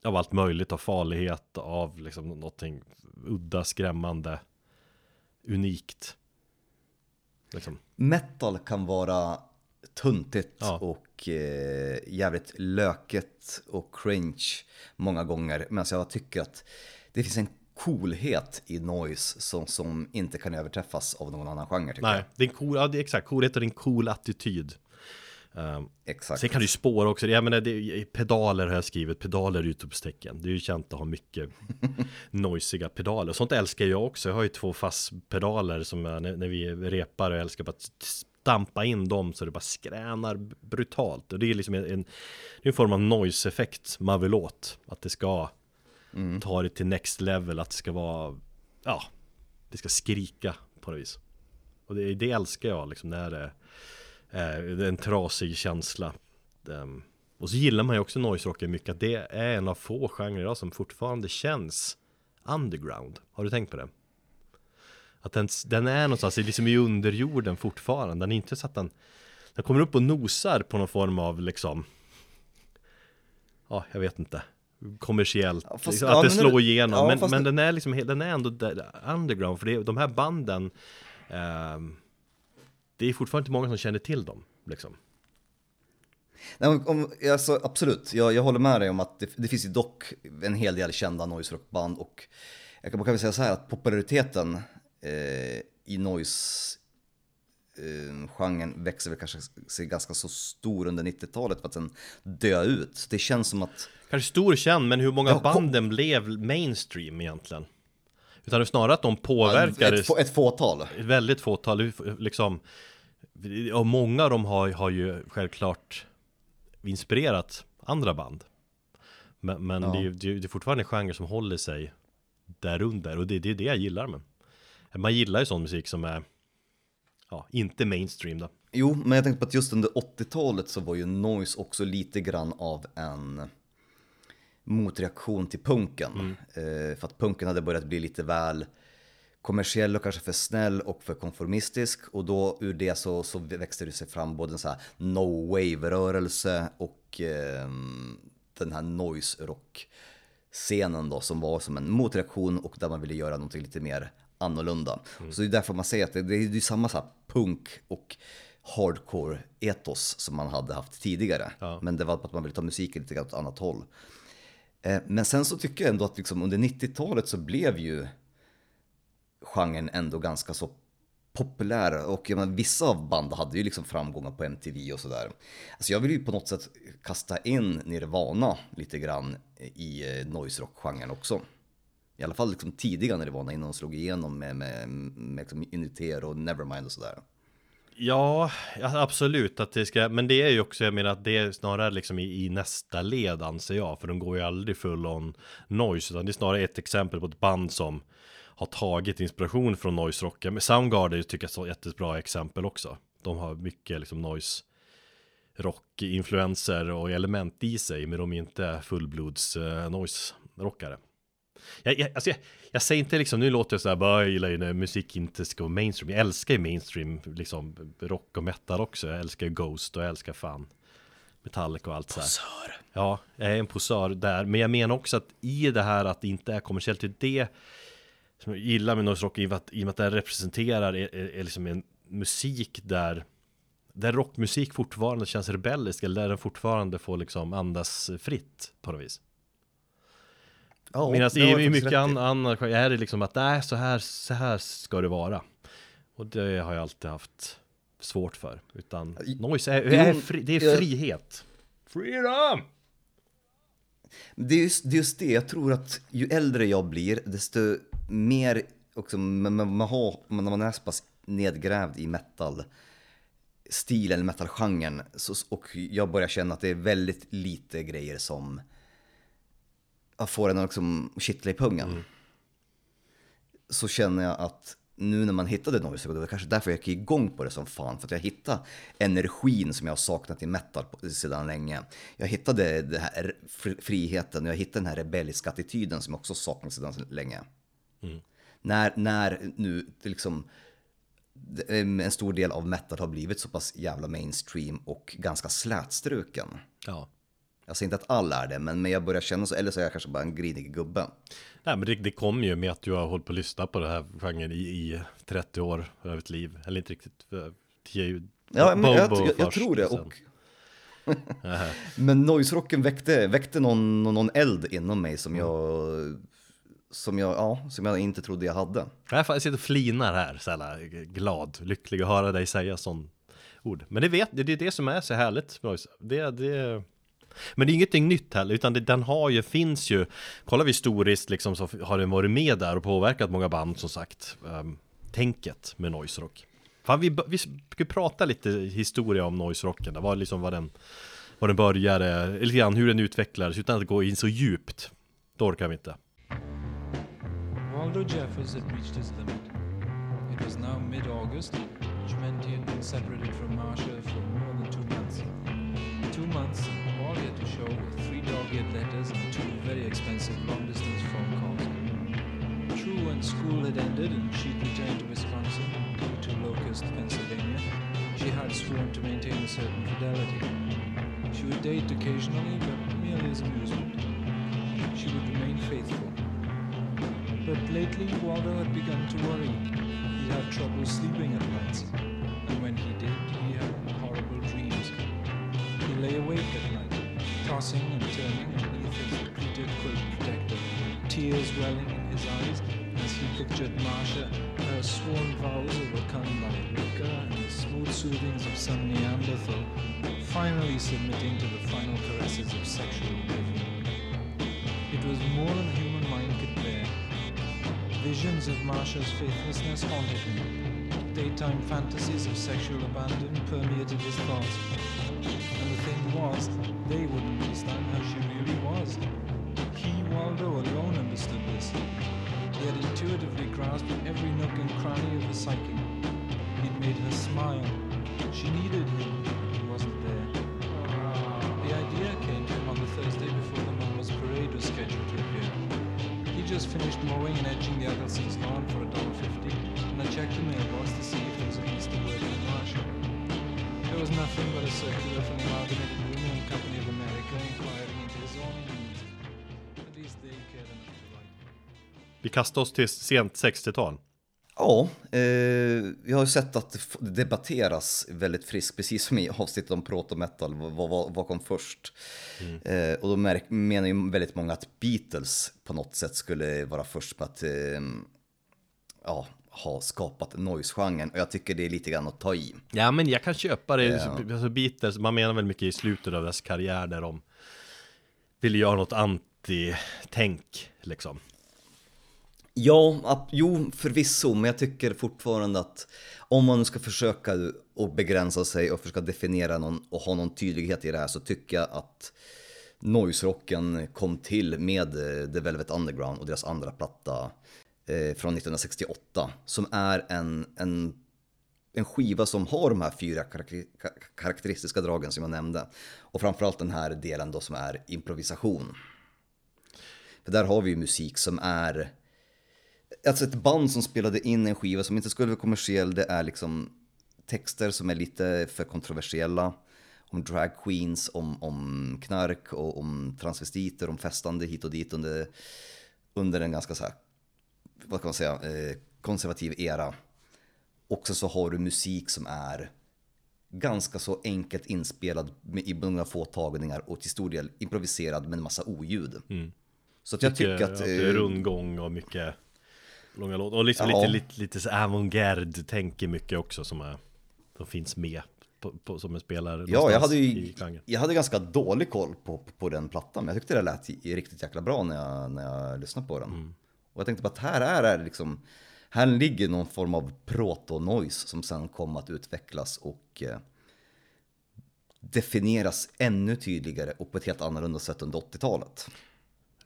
av allt möjligt, av farlighet, av liksom någonting udda, skrämmande, unikt. Liksom. Metal kan vara tuntigt ja. och eh, jävligt löket och cringe många gånger. Men jag tycker att det finns en coolhet i noise som, som inte kan överträffas av någon annan genre. Nej, jag. det är en cool, ja, det är exakt, coolhet och en cool attityd. Um, Exakt. Sen kan du spåra också, jag menar, det, pedaler har jag skrivit, pedaler är utropstecken. Det är ju känt att ha mycket noisiga pedaler. Sånt älskar jag också. Jag har ju två fastpedaler som jag, när, när vi repar och älskar bara stampa in dem så det bara skränar brutalt. Och det är liksom en, en, en form av noise-effekt man vill åt. Att det ska mm. ta det till next level, att det ska vara, ja, det ska skrika på något vis. Och det, det älskar jag liksom när det eh, en trasig känsla. Um, och så gillar man ju också noise rocken mycket, att det är en av få genrer som fortfarande känns underground. Har du tänkt på det? Att den, den är någonstans liksom i underjorden fortfarande, den är inte så att den Den kommer upp och nosar på någon form av liksom Ja, jag vet inte kommersiellt, ja, fast, att det slår igenom, ja, men, men den är liksom, den är ändå underground, för det, de här banden eh, det är fortfarande inte många som känner till dem. Liksom. Nej, om, alltså, absolut, jag, jag håller med dig om att det, det finns ju dock en hel del kända noise rockband och jag kan, man kan väl säga så här att populariteten eh, i noise eh, genren växer väl kanske sig ganska så stor under 90-talet för att sen dö ut. Det känns som att... Kanske stor känd, men hur många ja, banden blev mainstream egentligen? Utan det är snarare att de påverkar ett, ett fåtal. väldigt fåtal, liksom Och många av dem har, har ju självklart Inspirerat andra band. Men, men ja. det, är, det är fortfarande en genre som håller sig Därunder och det, det är det jag gillar med. Man gillar ju sån musik som är Ja, inte mainstream då. Jo, men jag tänkte på att just under 80-talet så var ju noise också lite grann av en motreaktion till punken. Mm. Eh, för att punken hade börjat bli lite väl kommersiell och kanske för snäll och för konformistisk. Och då ur det så, så växte det sig fram både en så här no wave-rörelse och eh, den här noise rock scenen då som var som en motreaktion och där man ville göra någonting lite mer annorlunda. Mm. Så det är därför man säger att det, det är är samma så punk och hardcore etos som man hade haft tidigare. Ja. Men det var att man ville ta musiken lite åt annat håll. Eh, men sen så tycker jag ändå att liksom under 90-talet så blev ju genren ändå ganska så populär och jag menar, vissa av banden hade ju liksom framgångar på MTV och sådär. Alltså jag vill ju på något sätt kasta in Nirvana lite grann i eh, noise rock-genren också. I alla fall liksom tidiga Nirvana innan de slog igenom med, med, med liksom Uniter och Nevermind och sådär. Ja, absolut att det ska, men det är ju också, jag menar att det är snarare liksom i, i nästa led anser jag, för de går ju aldrig full on noise, utan det är snarare ett exempel på ett band som har tagit inspiration från noise rocken. Men Soundgarden tycker jag är ett jättebra exempel också. De har mycket liksom noise rock influenser och element i sig, men de är inte fullblods uh, noise rockare. Jag, jag, alltså jag, jag säger inte liksom, nu låter jag sådär bara, jag gillar ju när musik inte ska vara mainstream. Jag älskar ju mainstream, liksom rock och metal också. Jag älskar ju Ghost och jag älskar fan Metallica och allt sådär. Posör. Ja, jag är en posör där. Men jag menar också att i det här att det inte är kommersiellt, det är det som jag gillar med noise rock, i och med att, i och med att det representerar är, är, är liksom en musik där där rockmusik fortfarande känns rebellisk eller där den fortfarande får liksom andas fritt på något vis. Ja, Medan har i, i mycket annat är det liksom att nej, så här, så här ska det vara. Och det har jag alltid haft svårt för. Utan I- noise är, är fri, det är jag- frihet. Freedom! Det är, just, det är just det, jag tror att ju äldre jag blir, desto mer också, man, man, man har, när man är så pass nedgrävd i metal stilen, metalgenren, så, och jag börjar känna att det är väldigt lite grejer som jag får en att liksom kittla i pungen. Så känner jag att nu när man hittade Noise det var kanske därför jag gick igång på det som fan, för att jag hittade energin som jag har saknat i metal sedan länge. Jag hittade den här fr- friheten, jag hittade den här rebelliska attityden som jag också saknat sedan länge. När, när nu liksom det- en stor del av metal har blivit så pass jävla mainstream och ganska slätstruken. Ja. Jag säger inte att alla är det, men, men jag börjar känna så, eller så är jag kanske bara en grinig gubbe. Nej men det, det kom ju med att du har hållit på att lyssna på det här genren i, i 30 år av ett liv. Eller inte riktigt. för- tio- Ja, men jag, jag, jag tror det. sen. Och... men noise-rocken väckte, väckte någon, någon eld inom mig som jag, som jag, ja, som jag inte trodde jag hade. Jag sitter och flinar här, så här glad, lycklig att höra dig säga sån ord. Men det, vet, det är det som är så härligt med Noise. Det, det, men det är ingenting nytt heller, utan det, den har ju, finns ju, kollar vi historiskt liksom så har den varit med där och påverkat många band som sagt. Um, tänket med noise rock. Fan, vi, vi ska prata lite historia om noise rocken, vad liksom var den, var den började, lite grann hur den utvecklades utan att gå in så djupt. Då orkar vi inte. Waldo Jeffers had reached his limit. It was now mid August, Jumenti had been separated from Marsha for more than two months. Two months, he had to show were three dog eared letters and two very expensive long distance phone calls. True, when school had ended and she'd returned to Wisconsin, due to Locust, Pennsylvania, she had sworn to maintain a certain fidelity. She would date occasionally, but merely as amusement. She would remain faithful. But lately, Waldo had begun to worry. He'd have trouble sleeping at nights, and when he did, he had horrible dreams. He lay awake at night, tossing and turning underneath his pleated quilt protector, tears welling in his eyes as he pictured Marcia, her sworn vows overcome by liquor and the smooth soothings of some Neanderthal, finally submitting to the final caresses of sexual oblivion. It was more than human mind could bear. Visions of Marcia's faithlessness haunted him. Daytime fantasies of sexual abandon permeated his thoughts. And the thing was, they wouldn't understand how she really was. He, Waldo, alone understood this. He had intuitively grasped every nook and cranny of her psyche. He'd made her smile. She needed him. He wasn't there. The idea came to him on the Thursday before the Momo's parade was scheduled to appear. He just finished mowing and edging the Agelsons' lawn for $1.50, and I checked the mailbox to see if there was at least a word from Marshall. There was nothing but a circular from the Amalgamated Vi kastar oss till sent 60-tal. Ja, eh, vi har ju sett att det debatteras väldigt friskt, precis som i avsnittet om proto metal, vad, vad, vad kom först? Eh, och då märk, menar ju väldigt många att Beatles på något sätt skulle vara först med att eh, ja, ha skapat noise-genren. Och jag tycker det är lite grann att ta i. Ja men jag kan köpa det, Ja. alltså Beatles, man menar väl mycket i slutet av deras karriär där de ville göra något anti-tänk liksom. Ja, jo, förvisso, men jag tycker fortfarande att om man nu ska försöka och begränsa sig och försöka definiera någon och ha någon tydlighet i det här så tycker jag att noise-rocken kom till med eh, The Velvet Underground och deras andra platta eh, från 1968 som är en, en, en skiva som har de här fyra karak- karaktäristiska dragen som jag nämnde och framförallt den här delen då som är improvisation. För där har vi ju musik som är Alltså ett band som spelade in en skiva som inte skulle vara kommersiell, det är liksom texter som är lite för kontroversiella. Om drag queens, om, om knark och om transvestiter, om festande hit och dit under, under en ganska så här, vad kan man säga, eh, konservativ era. Och så har du musik som är ganska så enkelt inspelad med i många få tagningar och till stor del improviserad med en massa oljud. Mm. Så att jag tycker att... det är eh, rundgång och mycket långa låtar. Och liksom Ja. lite, lite, lite så avantgarde tänker mycket också som, är, som finns med på, på, som en spelare Ja, jag hade ju jag hade ganska dålig koll på, på den plattan, men jag tyckte det lät riktigt jäkla bra när jag, när jag lyssnade på den. Mm. Och jag tänkte på att här är det liksom, här ligger någon form av proto-noise som sen kom att utvecklas och eh, definieras ännu tydligare och på ett helt annorlunda sätt under 80-talet.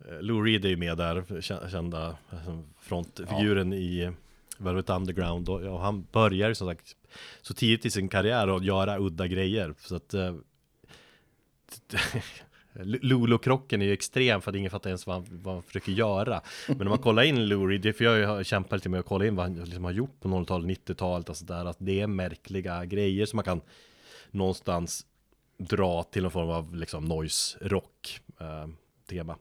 Eh, Lou Reed är ju med där, kä- kända eh, frontfiguren i Velvet Underground. Och ja, han börjar som sagt så tidigt i sin karriär att göra udda grejer. Så att eh, Lolo-krocken är ju extrem för att ingen fattar ens vad han, vad han försöker göra. Men om man kollar in Lou Reed, det är för jag har kämpat lite med att kolla in vad han liksom har gjort på 00-talet, 90-talet och sådär Att det är märkliga grejer som man kan någonstans dra till någon form av liksom noise-rock eh, tema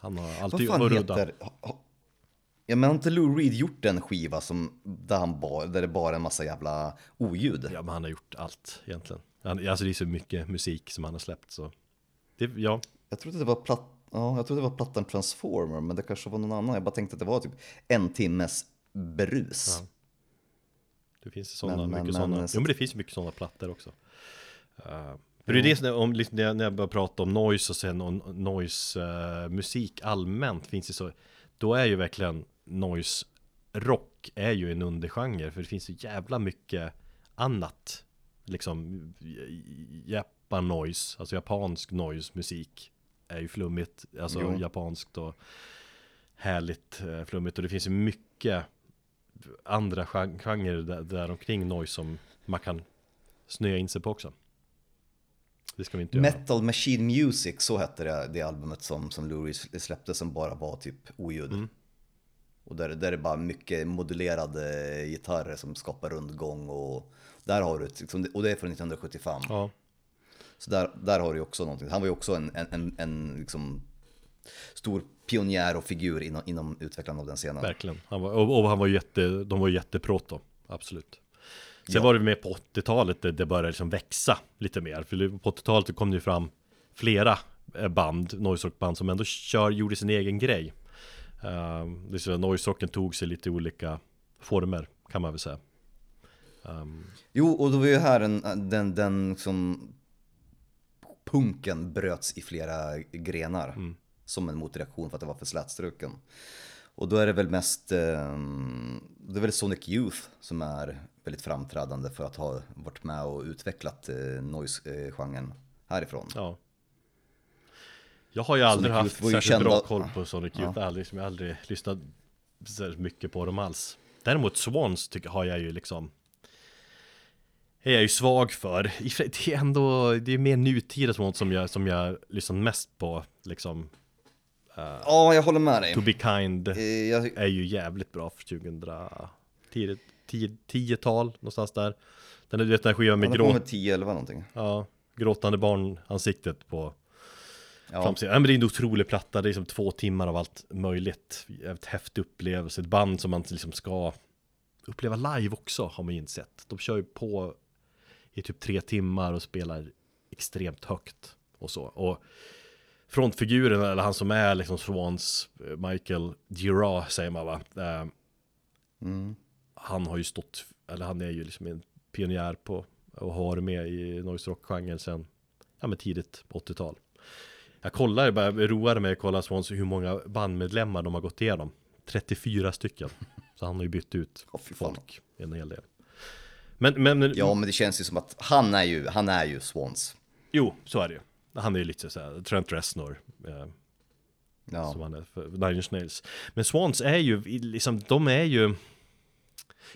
Han har Vad alltid fan varit udda heter... Ja men har inte Lou Reed gjort en skiva som, där, han bara, där det bara är en massa jävla oljud? Ja men han har gjort allt egentligen han, Alltså det är så mycket musik som han har släppt så det, Ja, Jag trodde det var platt, ja, jag trodde det var plattan Transformer, men det kanske var någon annan. Jag bara tänkte att det var typ en timmes brus. Ja. det finns sådana, Men- men- mycket men- sådana så- Jo men det finns mycket sådana plattor också uh, För det är det som, om, liksom, när jag- börjar prata om noise och sen om noise eh, musik allmänt finns det så Då är ju verkligen noise rock är ju en undergenre för det finns så jävla mycket annat Liksom Japan noise, alltså japansk noise musik är ju flummigt, alltså Jo. japanskt och härligt eh, flummigt och det finns ju mycket andra gen- genrer där, där omkring noise som man kan snöa in sig på också. Det ska vi inte göra. Metal Machine Music, så hette det, det albumet som, som Lou Reed släppte som bara var typ oljud. Mm. Och där, där är det bara mycket modulerade gitarrer som skapar rundgång och där har du, liksom, och det är från 1975. Ja, Så där, där har du också någonting. Han var ju också en, en, en, en liksom stor pionjär och figur inom, inom utvecklandet av den scenen. verkligen. Han var, och, och han var jätte, de var jätteproto, absolut. Sen Ja. var det med på 80-talet det, det började liksom växa lite mer. För på 80-talet kom det ju fram flera eh, band, noise rock-band som ändå kör, gjorde sin egen grej. Uh, att noise rocken tog sig lite olika former kan man väl säga. Um, Jo, och då var ju här en, den, den som punken bröts i flera grenar. Mm. Som en motreaktion för att det var för slätstruken. Och då är det väl mest, eh, det är väl Sonic Youth som är väldigt framträdande för att ha varit med och utvecklat eh, noise-genren härifrån. Ja Jag har ju aldrig Sonic haft särskilt bra kända- koll på Sonic Youth aldrig, liksom, Jag har aldrig lyssnat så mycket på dem alls Däremot Swans tycker, har jag ju liksom är jag ju svag för. Det är ändå, det är mer nutida sånt som jag, som jag lyssnar mest på, liksom. Ja, jag håller med dig. To be kind Eh, Jag, är ju jävligt bra för 2010, 10-tal någonstans där. Den, du vet den här skivan med gråt, med 10-11 någonting. ja, gråtande barnansiktet på Ja. framsidan. Ja, men det är en otrolig platta, det är liksom två timmar av allt möjligt. Jävligt häftig upplevelse, ett band som man liksom ska uppleva live också har man ju insett. De kör ju på i typ tre timmar och spelar extremt högt och så. Och frontfiguren, eller han som är liksom Swans, eh, Michael Gira säger man va? Eh, Mm. Han har ju stått, eller han är ju liksom en pionjär på och har med i noise rock-genren sen, ja men tidigt 80-tal. Jag kollar, bara roade mig att kolla Swans hur många bandmedlemmar de har gått igenom. 34 stycken. Så han har ju bytt ut fan. folk en hel del. Men, men, Ja, men det känns ju som att han är ju, han är ju Swans. jo, så är det ju. Han är ju lite så här, Trent Reznor. Eh, Ja. som han är för Nine Inch Nails. Men Swans är ju, liksom, de är ju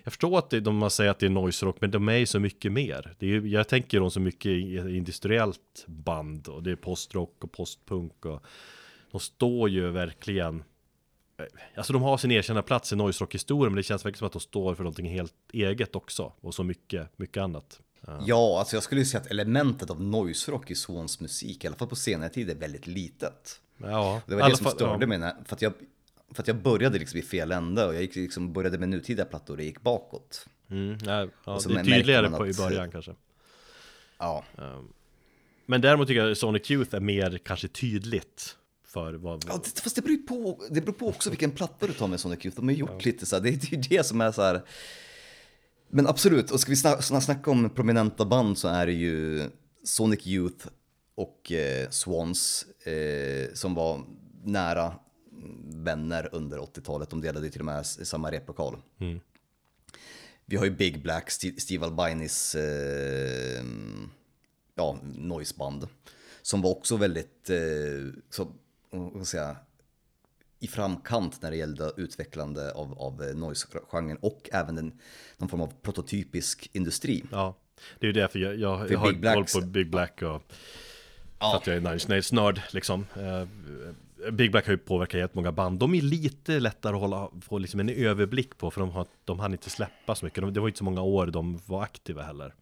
Jag förstår att det, de man säger att det är noise rock, men de är ju så mycket mer. Det är, jag tänker dem så mycket i industriellt band och det är postrock och postpunk och de står ju verkligen eh, Alltså de har sin erkända plats i noise rock-historien, men det känns verkligen som att de står för någonting helt eget också och så mycket, mycket annat. Ja, alltså jag skulle ju säga att elementet av noise rock i Swans musik, i alla fall på senare tid, är väldigt litet. Ja, Det var det som störde ja. mig, när, för att jag, för att jag började liksom i fel ände och jag gick liksom, började med nutida plattor och gick bakåt. Mm, ja, ja, det är tydligare man på, i att- början kanske. Ja, Men däremot tycker jag Sonic Youth är mer kanske tydligt för vad... ja det, fast det beror, på, det beror på också vilken platta du tar med Sonic Youth. De har gjort lite så här, det är ju det som är så här. Men absolut, och ska vi snacka, snacka om prominenta band så är det ju Sonic Youth och eh, Swans eh, som var nära vänner under 80-talet. De delade ju till och med samma replokal. Vi har ju Big Black, St- Steve Albinis eh, ja, noiseband. Som var också väldigt, eh, så, vad ska jag säga, i framkant när det gällde utvecklande av, av eh, noise-genren och även en, någon form av prototypisk industri. Ja, det är ju därför jag, jag, jag har koll på Big Black och Ja. att jag är Nine Nails nörd liksom. Big Black har ju påverkat jättemånga band. De är lite lättare att hålla, få liksom en överblick på för de, har, de hann inte släppa så mycket. De, det var inte så många år de var aktiva heller.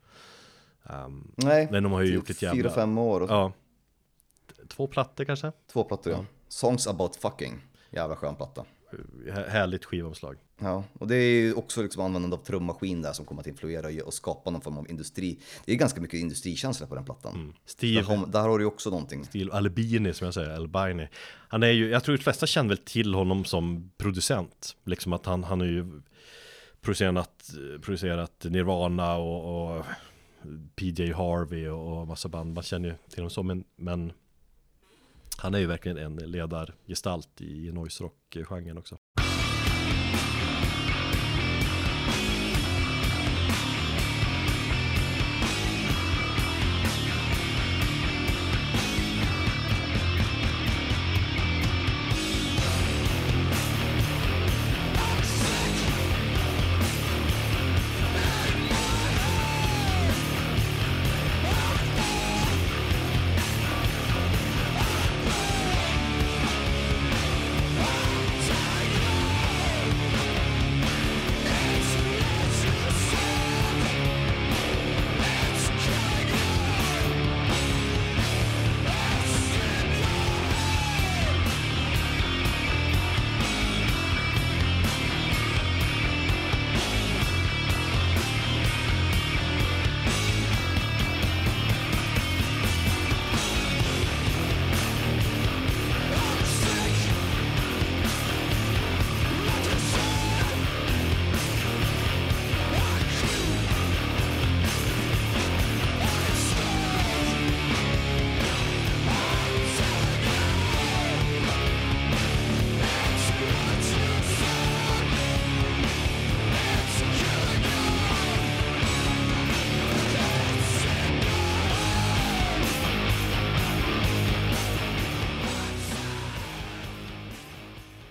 Um, Nej, men de har ju typ gjort ett jävla... fyra, fem år Ja. Två plattor kanske? två plattor. Ja. Songs about fucking, jävla skön platta. Här- Härligt skivomslag. Ja, och det är ju också liksom användande av trummaskin där som kommer att influera och skapa någon form av industri. Det är ganska mycket industrikänsla på den plattan. Mm. Steve, Där, har, där har du ju också någonting. Steve Albini som jag säger, Albini. Han är ju, jag tror de flesta känner väl till honom som producent. Liksom att han, han har ju producerat, producerat Nirvana och, och PJ Harvey och, och massa band. Man känner ju till honom så, men, men han är ju verkligen en ledargestalt i noise rock-genren också.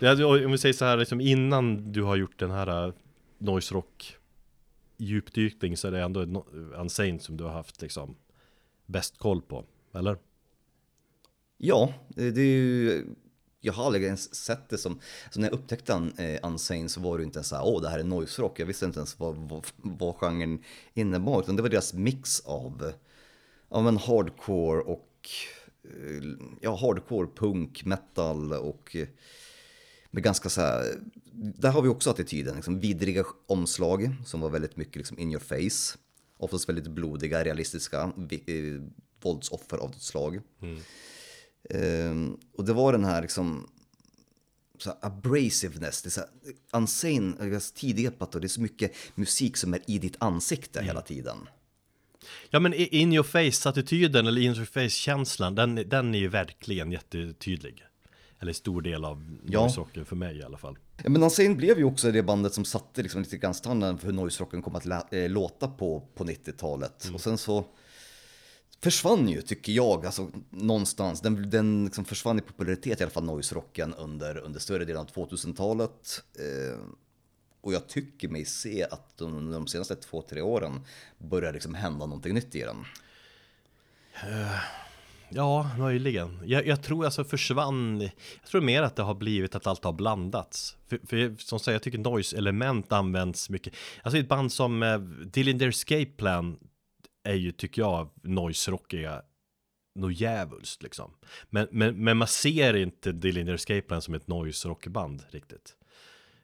Ja, om vi säger så här, liksom innan du har gjort den här äh, noise rock djupdykning så är det ändå Unsane som du har haft liksom bäst koll på, eller? Ja, eh, det är ju... Jag har aldrig ens sett det som... Så när jag upptäckte un, eh, Unsane så var det ju inte så här, åh det här är noise rock. Jag visste inte ens vad, vad, vad genren innebar. Utan det var deras mix av, av en hardcore och... Eh, ja, hardcore, punk, metal och eh, Med ganska så här... Där har vi också attityden, liksom vidriga omslag som var väldigt mycket liksom in your face. Oftast väldigt blodiga, realistiska eh, våldsoffer av ett slag. Ehm, och det var den här liksom så här abrasiveness, det är så här, Unsane, tidiga plattor, det är så mycket musik som är i ditt ansikte hela tiden. Ja men in your face-attityden eller in your face-känslan, den, den är ju verkligen jättetydlig. Eller stor del av Ja. noise-rocken för mig i alla fall. Ja, men Unsane blev ju också det bandet som satte liksom lite grann standarden för hur noise-rocken kom att eh, låta på, på 90-talet. Och sen så försvann ju, tycker jag, alltså någonstans. Den, den liksom försvann i popularitet i alla fall, noise-rocken, under, under större delen av 2000-talet. Eh, och jag tycker mig se att de, de senaste två, tre åren börjar liksom hända någonting nytt i den. Ja, möjligen. Jag, jag tror alltså försvann, jag tror mer att det har blivit att allt har blandats. För, för som sagt, jag tycker noise-element används mycket. Alltså ett band som eh, Dillinger Escape Plan är ju, tycker jag, noise-rockiga något djävulskt liksom. Men, men, men man ser inte Dillinger Escape Plan som ett noise-rockband riktigt.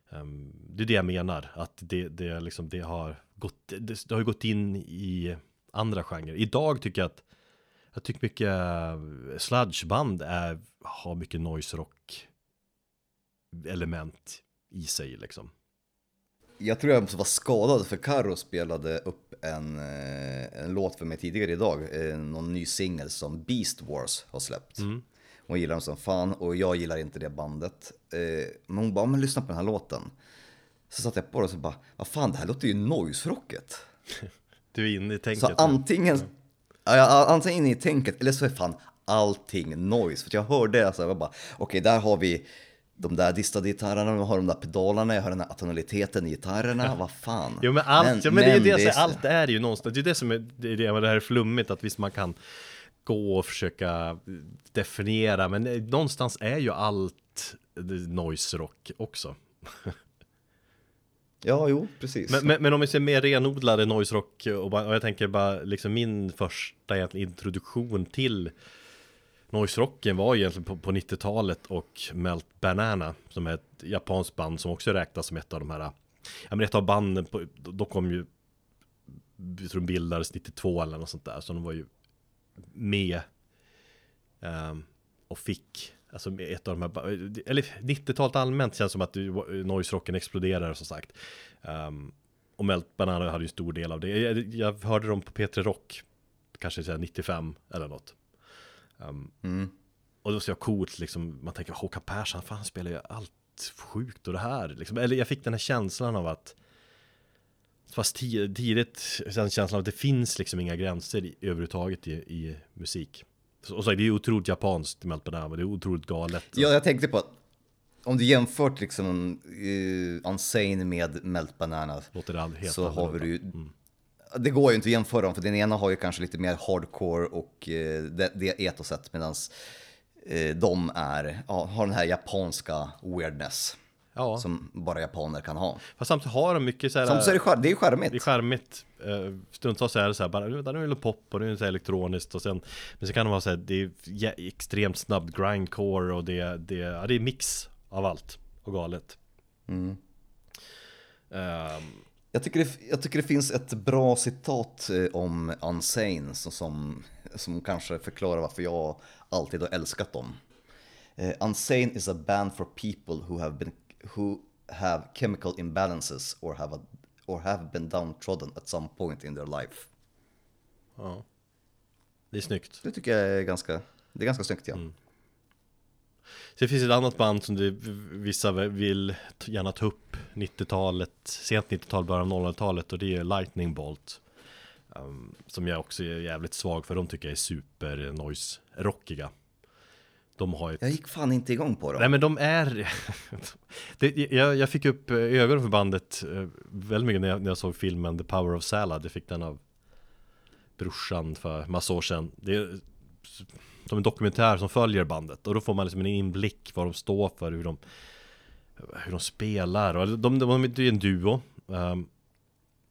Um, det är det jag menar, att det, det, liksom, det, har gått, det, det har gått in i andra genrer. Idag tycker jag att jag tycker mycket eh, sludgeband är, har mycket noise rock element i sig liksom. Jag tror jag var skadad för Karo spelade upp en, eh, en låt för mig tidigare idag. eh, Någon ny singel som Beast Wars har släppt. Hon gillar den som fan och jag gillar inte det bandet. Men hon bara, men lyssna på den här låten. Så satte jag på det och så bara, vad fan det här låter ju noise-rocket. Du är inne i tänket Så antingen, antingen inne i tänket eller så är fan allting noise. För jag hörde alltså, jag bara, okej där har vi de där distade gitarrerna, de har de där pedalerna, jag hör den här atonaliteten i gitarrerna, vad fan. Jo men allt, ja, men det är ju det, jag säger, är- allt är ju någonstans, det är det som är, det, är det, men det här är flummigt att visst man kan gå och försöka definiera, men eh, någonstans är ju allt eh, noise rock också. Ja, jo, precis. Men, men, men om vi ser mer renodlade noise rock och, och jag tänker bara liksom min första egentligen introduktion till noise rocken var egentligen på, på 90-talet och Melt Banana som är ett japanskt band som också räknas som ett av de här Ja men ett av banden, på, då kom ju Jag tror de bildades 92 eller något sånt där så de var ju med um, och fick Alltså ett av de här, eller 90-talet allmänt känns som att noise-rocken exploderar som sagt. Um, och Melt Banana hade ju stor del av det. Jag, jag hörde dem på P3 Rock, kanske så här 95 eller något. Um, Mm. och det var så coolt liksom, man tänker Håkan Persson, fan han spelar ju allt sjukt och det här liksom. Eller jag fick den här känslan av att Fast ti- tidigt, den känslan av att det finns liksom inga gränser i, överhuvudtaget i, i musik. Och så, det är ju otroligt japanskt, Melt Banana, men det är otroligt galet. Ja, jag tänkte på att om du jämfört liksom uh, Unsane med Melt Banana det så har vi ju Det går ju inte att jämföra dem för den ena har ju kanske lite mer hardcore och eh, det, det etoset medan eh, de är, ja, har den här japanska weirdness Ja, som bara japaner kan ha. fast samtidigt har de mycket så här... Så är det, skär- det är charmigt. Det är charmigt. Eh, Stundtals så är det så här bara, nu är det pop och nu är det så elektroniskt och sen Men så kan det vara så här, det är extremt snabbt grindcore och det, det, ja, det är mix av allt och galet. Mm. Ehm, Jag tycker, det, jag tycker det finns ett bra citat eh, om Unsane som, som, kanske förklarar varför jag alltid har älskat dem. Eh, Unsane is a band for people who have, been, who have chemical imbalances or have, a, or have been downtrodden at some point in their life. ja. Det är snyggt. Det tycker jag är ganska, det är ganska snyggt ja. Så det finns ett annat band som det, vissa vill gärna ta upp 90-talet, sent 90-tal, början av 00-talet och det är Lightning Bolt. Um, som jag också är jävligt svag för, de tycker jag är super noise rockiga. De har ett Jag gick fan inte igång på dem. Nej men de är det, jag, jag fick upp eh, ögonen för bandet eh, väldigt mycket när jag, när jag såg filmen The Power of Salad. Jag fick den av brorsan för massa år sedan. Det är som en dokumentär som följer bandet. Och då får man liksom en inblick vad de står för, hur de hur de spelar. Och de, de, de, de är en duo. Um,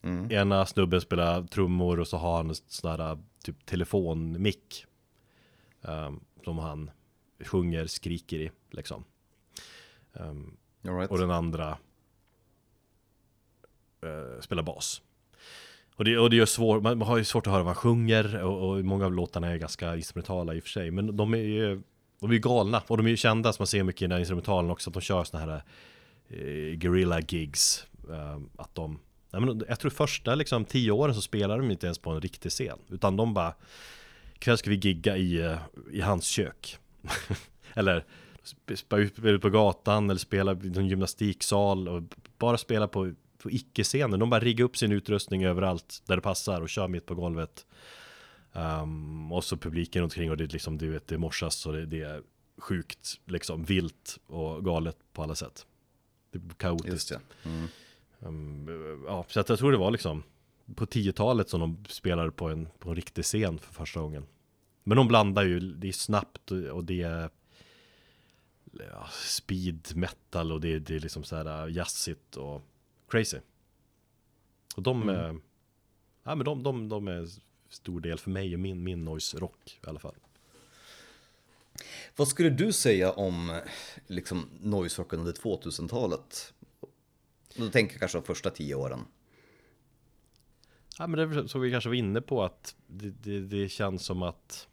Mm. Ena snubben spelar trummor och så har han en sån där typ telefonmick. Um, Som han sjunger, skriker i liksom. Um, right. Och den andra uh, spelar bas. Och det, och det är svårt, man, har ju svårt att höra vad han sjunger och, och många av låtarna är ganska instrumentala i och för sig Men de är ju de är ju galna och de är ju kända som man ser mycket i den här instrumentalen också Att de kör såna här eh, guerrilla gigs eh, Att de Nej, men jag tror första liksom tio åren så spelar de inte ens på en riktig scen Utan de bara Ikväll ska vi gigga i, eh, i hans kök Eller spela ut på gatan eller spela i en gymnastiksal och bara spela på, på icke-scener De bara riggar upp sin utrustning överallt där det passar och kör mitt på golvet um, Och så publiken runt omkring och det är liksom, du vet, det morsas och det, det är sjukt, liksom vilt och galet på alla sätt Det är kaotiskt det. Mm. Um, ja, så jag tror det var liksom på 10-talet som de spelade på en, på en riktig scen för första gången. Men de blandar ju, det är snabbt och det är ja, speed metal och det, är- det är liksom så här jazzigt och crazy. Och de, Mm. är, ja men de, de, de är stor del för mig och min, min noise rock i alla fall. Vad skulle du säga om liksom, noise-rocken under 2000-talet? Då tänker jag kanske de första tio åren. Ja men det är så vi kanske var inne på att det, det, det känns som att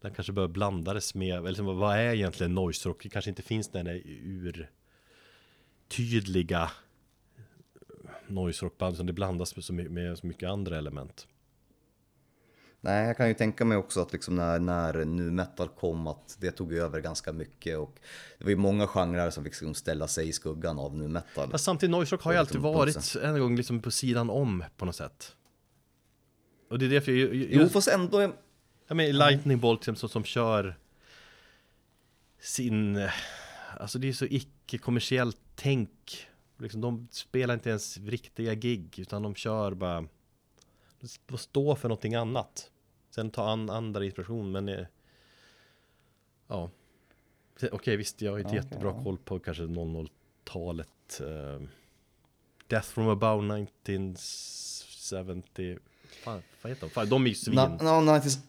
Den kanske bör blandades med, eller liksom, vad är egentligen noise rock? Det kanske inte finns den där ur tydliga noise rockband som det blandas med så, my- med så mycket andra element. Nej, jag kan ju tänka mig också att liksom när, när nu metal kom att det tog över ganska mycket och det var ju många genrer som fick liksom ställa sig i skuggan av nu metal. Fast samtidigt noise rock har ju alltid varit en gång liksom på sidan om på något sätt. Och det är därför jag, jag, Jo, fast ändå, Ja men Lightning Bolt som, som, som kör sin, alltså det är så icke-kommersiellt tänk. Liksom, de spelar inte ens riktiga gig utan de kör bara, de står för någonting annat. Sen ta an andra inspiration men eh, ja. Okej visst, jag har inte Ja, jättebra ja. koll på kanske 00-talet. Eh, Death from above 1970. Fan, vad heter de? Fan, de är ju svin. na, 90s Va?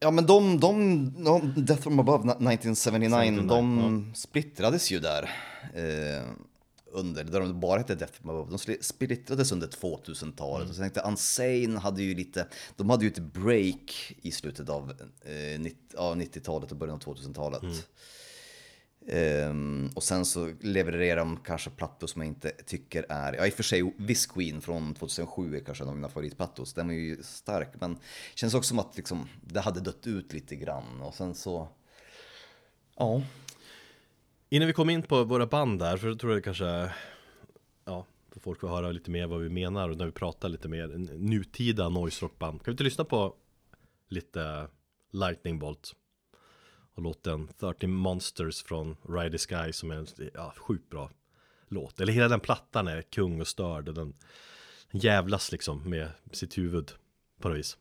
Ja men de, de, de Death from Above na- 1979, 79, de splittrades ju där. Eh, under, där de bara hette Death from Above. De splittrades under 2000-talet. Mm. Och så tänkte Unsane hade ju lite, de hade ju ett break i slutet av eh, 90, ja, 90-talet och början av 2000-talet. Mm. Um, och sen så levererar de kanske plattor som jag inte tycker är, ja i och för sig Viss Queen från 2007 är kanske en av mina favoritplattor, så den är ju stark. Men känns också som att liksom, det hade dött ut lite grann och sen så, ja. Innan vi kommer in på våra band där, för då tror jag det kanske Ja, för folk får höra lite mer vad vi menar och när vi pratar lite mer nutida noise rockband Kan vi inte lyssna på lite Lightning Bolt och låten 30 Monsters från Ride the Sky som är en ja, sjukt bra låt. Eller hela den plattan är kung och störd och den jävlas liksom med sitt huvud på något vis.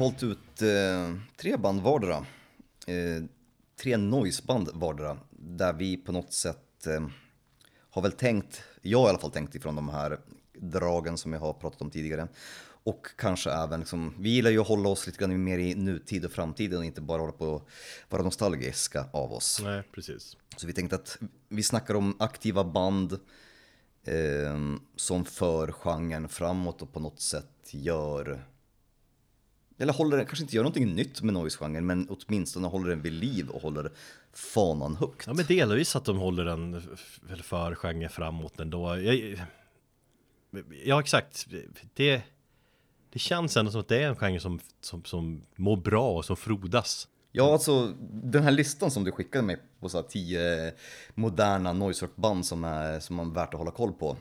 Valt ut eh, tre band vardera. Eh, tre noiseband vardera. Där vi på något sätt eh, har väl tänkt, jag har i alla fall tänkt ifrån de här dragen som jag har pratat om tidigare. Och kanske även, liksom, vi gillar ju att hålla oss lite grann mer i nutid och framtid och inte bara hålla på att vara nostalgiska av oss. Nej, precis. Så vi tänkte att vi snackar om aktiva band eh, som för genren framåt och på något sätt gör eller håller, kanske inte gör någonting nytt med noise-genren, men åtminstone håller den vid liv och håller fanan högt. Ja men delvis att de håller den för genre framåt ändå. Jag, ja exakt. Det, det känns ändå som att det är en genre som, som, som mår bra och som frodas. Ja, alltså den här listan som du skickade mig på så här tio moderna noise rock-band som är, som man är värt att hålla koll på.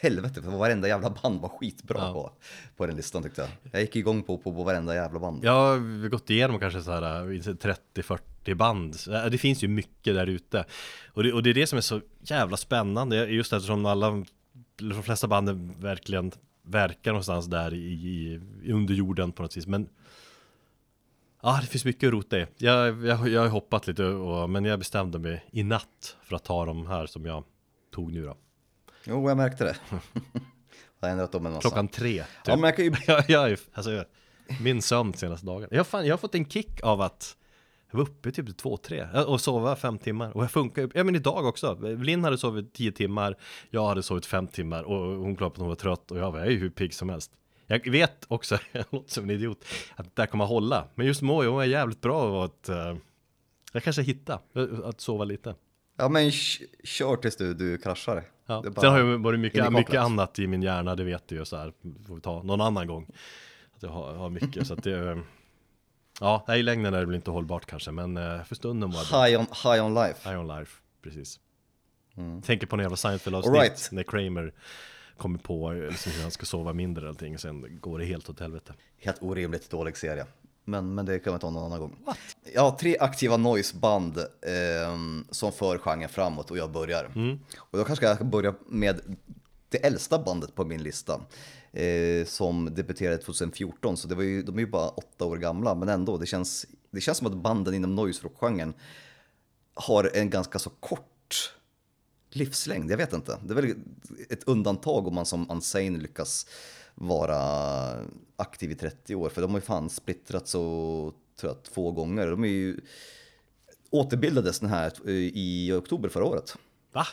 Helvete, för varenda jävla band var skitbra Ja. på, på den listan tyckte jag. Jag gick igång på, på, på varenda jävla band. Ja, vi har gått igenom kanske så här äh, 30-40 band. Det finns ju mycket där ute. Och det, och det är det som är så jävla spännande. Just eftersom alla, de flesta banden verkligen verkar någonstans där i, i, under jorden på något vis. Men Ja, det finns mycket att rota i. Jag, jag, jag har hoppat lite, och, men jag bestämde mig i natt för att ta de här som jag tog nu då. Jo, jag märkte det. jag har ändrat om en massa. Klockan tre. Typ. Ja, men jag kan ju... jag, jag, alltså, jag, min sömn senaste dagen. Jag, fan, jag har fått en kick av att jag var uppe typ två, tre och sova fem timmar. Och jag funkar ju, ja men idag också. Linn hade sovit tio timmar, jag hade sovit fem timmar och hon klagade på att hon var trött och jag var ju hur pigg som helst. Jag vet också, jag låter som en idiot, att det där kommer att hålla. Men just Mojo, är jävligt bra av att uh, jag kanske hittar att sova lite. Ja, men kör tills du, du kraschar. Ja. Bara Sen har ju varit mycket, mycket annat i min hjärna, det vet du ju så här. Får vi ta någon annan gång. Att jag har, har mycket så att det Ja, i längden är det väl inte hållbart kanske, men eh, för stunden var det. High on, high on life. High on life, precis. Tänker på en jävla Seinfeld-avsnitt Mm. Right. när Kramer kommer på eh, liksom, hur han ska sova mindre eller allting, sen går det helt åt helvete. Helt orimligt dålig serie. Men, men det kan vi ta någon annan gång. Ja, tre aktiva noiseband ehm, som för genren framåt och jag börjar. Och då kanske jag ska börja med det äldsta bandet på min lista. Eh, som debuterade 2014, så det var ju, de är ju bara åtta år gamla, men ändå, det känns, det känns som att banden inom noise rock-genren har en ganska så kort livslängd. Jag vet inte. Det är väl ett undantag om man som Unsane lyckas vara aktiv i 30 år. För de har ju fan splittrats så tror jag, två gånger. De är ju återbildades den här eh, i oktober förra året. Va?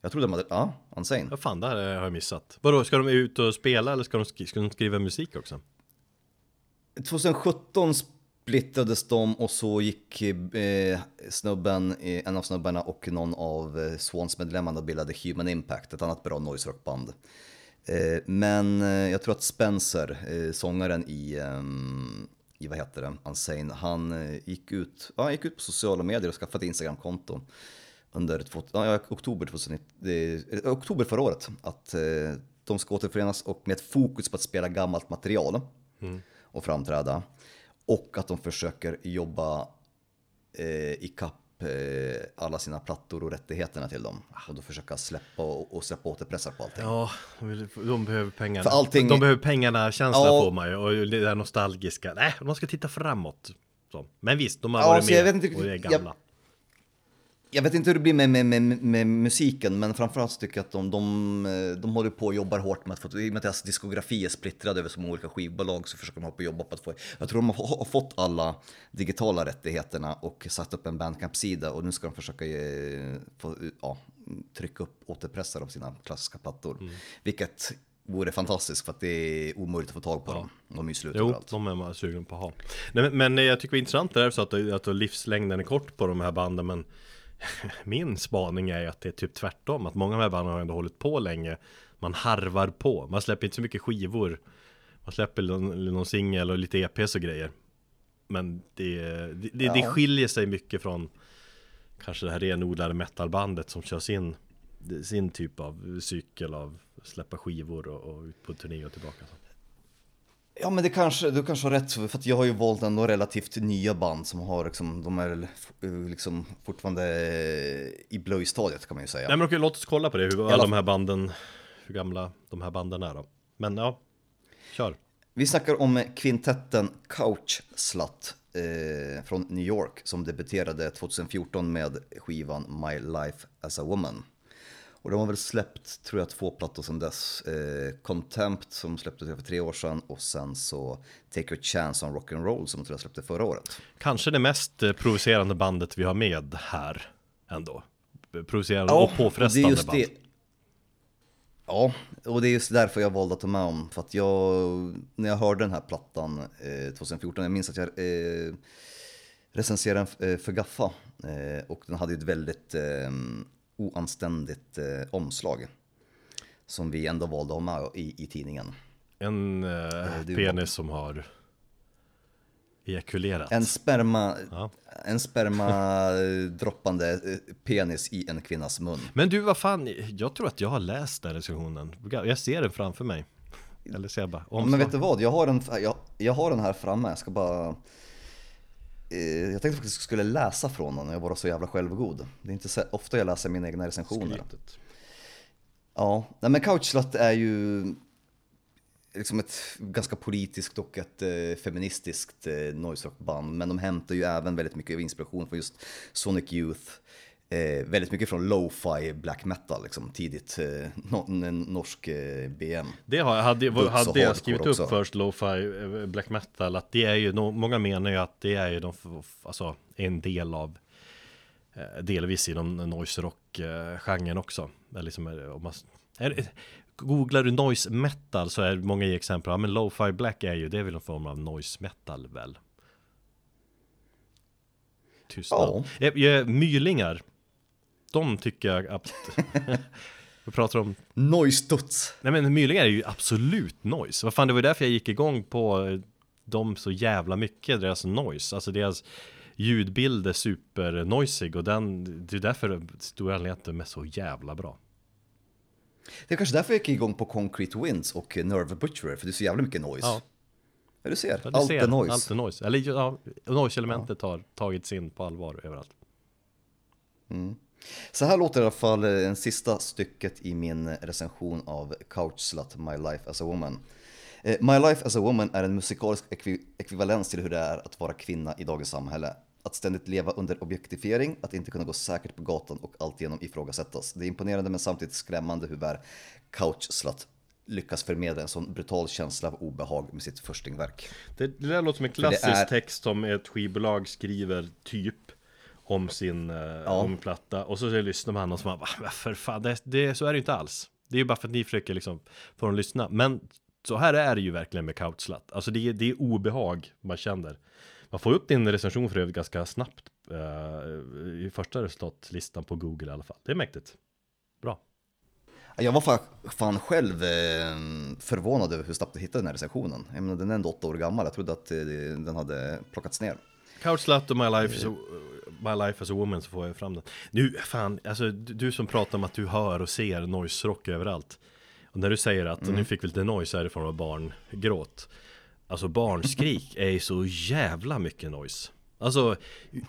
Jag tror de hade, ja, Unsane. Vad fan, det här har jag missat. Vadå, ska de ut och spela eller ska de, sk- ska de skriva musik också? 2017 splittrades de och så gick eh, snubben, eh, en av snubbarna och någon av eh, Swans medlemmarna och bildade Human Impact, ett annat bra noise rockband. Eh, men eh, jag tror att Spencer, eh, sångaren i, ehm, i vad heter det, Unsane, han gick ut, ja, han gick ut på sociala medier och skaffade ett Instagramkonto under två, ja, oktober, 2019, eh, oktober förra året att de ska återförenas och med ett fokus på att spela gammalt material och framträda. Och att de försöker jobba eh, ikapp eh, alla sina plattor och rättigheterna till dem. Och då försöka släppa och, och släppa återpressar på allting. Ja, de behöver pengarna. För allting- De behöver pengarna, känslan Ja. får man ju. Och det där nostalgiska. Nej, de ska titta framåt. Men visst, de har Ja, varit så jag med vet inte- och är gamla. Jag vet inte hur det blir med, med, med, med musiken, men framförallt tycker jag att de, de, eh, de håller på och jobbar hårt med att få, i och med att deras diskografi är splittrad över så många olika skivbolag så försöker de hålla på och jobba på att få, jag tror de har, har fått alla digitala rättigheterna och satt upp en bandcamp-sida och nu ska de försöka eh, få, ja, trycka upp återpressar av sina klassiska plattor. Mm. Vilket vore fantastiskt för att det är omöjligt att få tag på dem. De är ju slut Jo, överallt. de är man sugen på att ha. Nej, men, men jag tycker det är intressant det där så att, att livslängden är kort på de här banden. Men min spaning är att det är typ tvärtom. Att många av de här banden har ändå hållit på länge. Man harvar på. Man släpper inte så mycket skivor. Man släpper någon, någon singel och lite EPs och grejer. Men det, det, det, det Ja. skiljer sig mycket från kanske det här renodlade metalbandet som kör sin, sin typ av cykel av släppa skivor och, och ut på turné och tillbaka. Ja men det kanske, du kanske har rätt för att jag har ju valt ändå relativt nya band som har liksom, de är eh, liksom fortfarande i blöjstadiet kan man ju säga. Nej men okej, låt oss kolla på det, hur alla alla de här banden, hur gamla de här banden är då. Men ja, kör. Vi snackar om kvintetten Couch Slut eh, från New York som debuterade 2014 med skivan My Life As A Woman. Och de har väl släppt, tror jag, två plattor sedan dess. Eh, Contempt som släpptes för tre år sedan och sen så Take Your Chance on Rock'n'Roll som jag tror jag släppte förra året. Kanske det mest eh, provocerande bandet vi har med här ändå. Provocerande och det är påfrestande just band. det. Ja, och det är just därför jag valde att ta med dem. För att jag, när jag hörde den här plattan eh, 2014, jag minns att jag eh, recenserade den eh, för Gaffa. Eh, och den hade ju ett väldigt eh, oanständigt eh, omslag. Som vi ändå valde att ha med i, i tidningen. En eh, är penis som har ejakulerat. En sperma, Ja. en sperma eh, droppande eh, penis i en kvinnas mun. Men du, vad fan, jag tror att jag har läst den recensionen. Jag ser den framför mig. Eller ser jag bara Ja, Men vet du vad, jag har den, jag, jag har den här framme, jag ska bara... Eh, jag tänkte faktiskt att jag skulle läsa från den, jag var så jävla självgod. Det är inte så ofta jag läser mina egna recensioner. Skrytet. Ja, nej men Couchslut är ju liksom ett ganska politiskt och ett eh, feministiskt eh, noise rockband. Men de hämtar ju även väldigt mycket inspiration från just Sonic Youth eh, väldigt mycket från lo-fi black metal, liksom, tidigt eh, norsk eh, BM. Det har, hade, Duts hade jag skrivit upp först, lo-fi eh, black metal, att det är ju, många menar ju att det är ju de, alltså, en del av eh, delvis inom noise rock-genren eh, också. Eller liksom, om man, är, googlar du noise metal så är det många exempel, ja men lo-fi black är ju, det är väl någon form av noise metal väl? Tystnad. Ja. Myrlingar de tycker jag att... Vad pratar du om... Noise-studs. Nej men Mylingar är ju absolut noise. Vad fan, det var ju därför jag gick igång på eh, dem så jävla mycket, deras noise. Alltså deras ljudbild är supernoisig och den, det är därför stora anledningen att de är så jävla bra. Det är kanske därför jag gick igång på Concrete Winds och Nerve Butcherer, för det är så jävla mycket noise. Ja. Ja, du ser. Allt. Är noise. allt är noise. Eller ja, noise-elementet ja. har tagits in på allvar överallt. Mm. Så här låter i alla fall eh, en sista stycket i min recension av Couch Slut My Life As A Woman. Eh, My Life As A Woman är en musikalisk ekvi- ekvivalens till hur det är att vara kvinna i dagens samhälle. Att ständigt leva under objektifiering, att inte kunna gå säkert på gatan och alltigenom ifrågasättas. Det är imponerande men samtidigt skrämmande hur väl Couch Slut lyckas förmedla en sån brutal känsla av obehag med sitt förstingverk. Det, det där låter som en det klassisk är- text som ett skivbolag skriver typ om sin eh, om platta och så lyssnar man och så man bara, "Va, för fan, det, det, så är det ju inte alls. Det är ju bara för att ni försöker liksom få dem att lyssna. Men så här är det ju verkligen med Couchslut. Alltså det är, det är obehag man känner. Man får upp din recension för övrigt ganska snabbt eh, i första resultatlistan på Google i alla fall. Det är mäktigt. Bra. Jag var fa- fan själv eh, förvånad över hur snabbt jag hittade den här recensionen. Jag menar, den är ändå åtta år gammal, jag trodde att den hade plockats ner. Couchslut och My Life, a, My Life as a Woman så får jag fram den. Nu, fan, alltså du, som pratar om att du hör och ser noise rock överallt. Och när du säger att nu fick vi lite noise här i form av barngråt. Alltså barnskrik är ju så jävla mycket noise. Alltså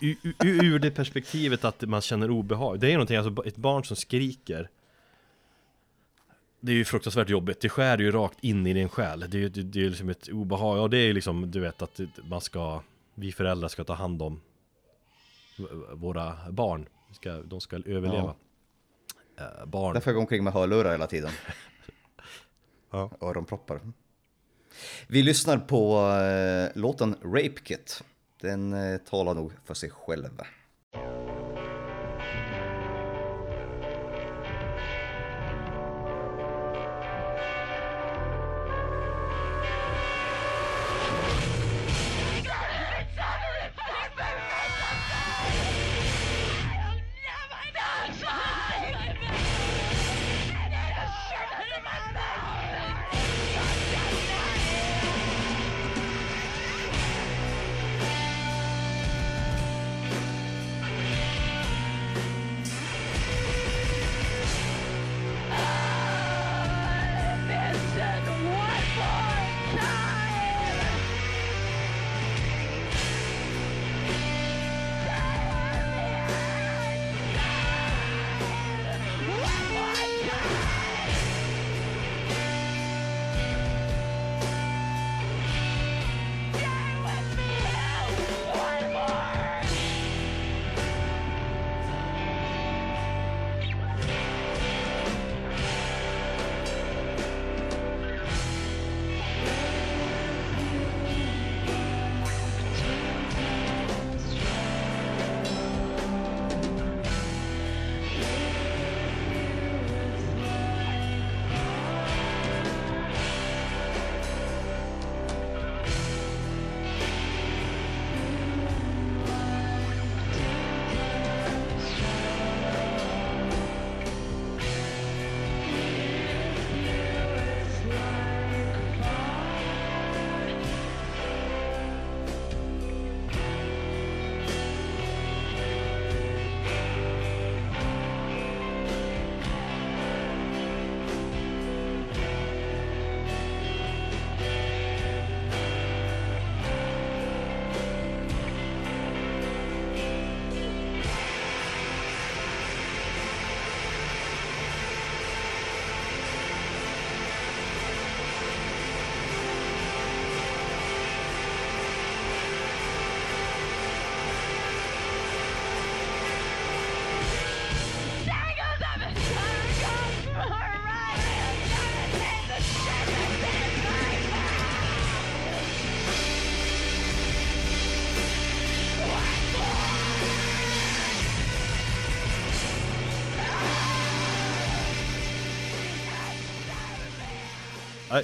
ur, ur, det perspektivet att man känner obehag. Det är någonting, alltså ett barn som skriker. Det är ju fruktansvärt jobbigt, det skär ju rakt in i din själ. Det är ju det, det är liksom ett obehag, och det är ju liksom, du vet att man ska Vi föräldrar ska ta hand om Våra barn, ska, de ska överleva Eh, Barn Därför jag går omkring med hörlurar hela tiden. Ja. Öronproppar. Vi lyssnar på eh, låten Rape Kit. Den eh, talar nog för sig själv.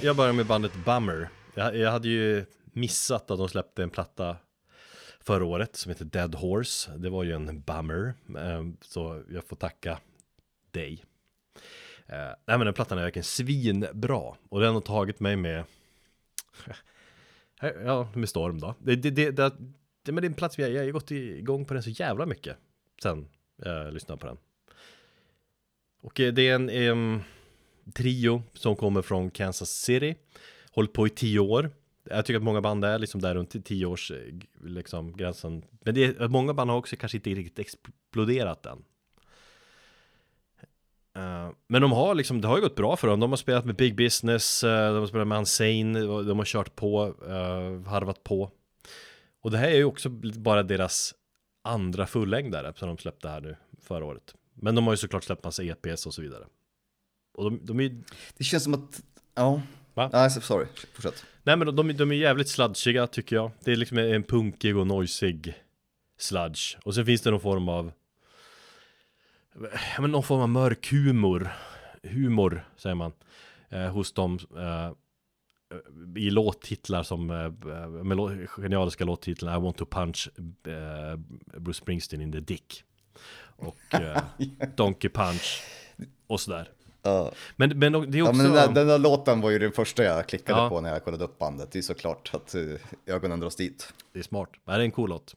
Jag börjar med bandet Bummer. Jag, jag hade ju missat att de släppte en platta förra året som heter Dead Horse. Det var ju en bummer. Eh, så jag får tacka dig. Eh, nej men den plattan är verkligen svinbra. Och den har tagit mig med Ja, med storm då. Det, det, det, det, det, men det är en plats jag, jag har gått igång på den så jävla mycket sen jag lyssnade på den. Och eh, det är en trio som kommer från Kansas City. Hållit på i tio år. Jag tycker att många band är liksom där runt tio års eh, liksom, gränsen. Men det är, många band har också kanske inte riktigt exploderat än. Uh, men de har liksom, det har ju gått bra för dem. De har spelat med Big Business, uh, de har spelat med Unsane, de har kört på, uh, harvat på. Och det här är ju också bara deras andra fullängdare som de släppte här nu förra året. Men de har ju såklart släppt massa EPs och så vidare. Och de, de är Det känns som att, ja. Va? Nej, sorry, fortsätt. Nej men de, de är jävligt sludgiga tycker jag. Det är liksom en punkig och noisig sludge. Och sen finns det någon form av men någon form av mörk humor. Humor säger man. Eh, hos dem. Eh, I låttitlar som eh, med lå- genialiska låttitlar I want to punch eh, Bruce Springsteen in the dick. Och eh, Donkey Punch. Och sådär. Ja. Men, men det är Ja, också... men den där, den där låten var ju den första jag klickade Ja. på när jag kollade upp bandet. Det är såklart att uh, ögonen dras dit. Det är smart. Det är en cool låt.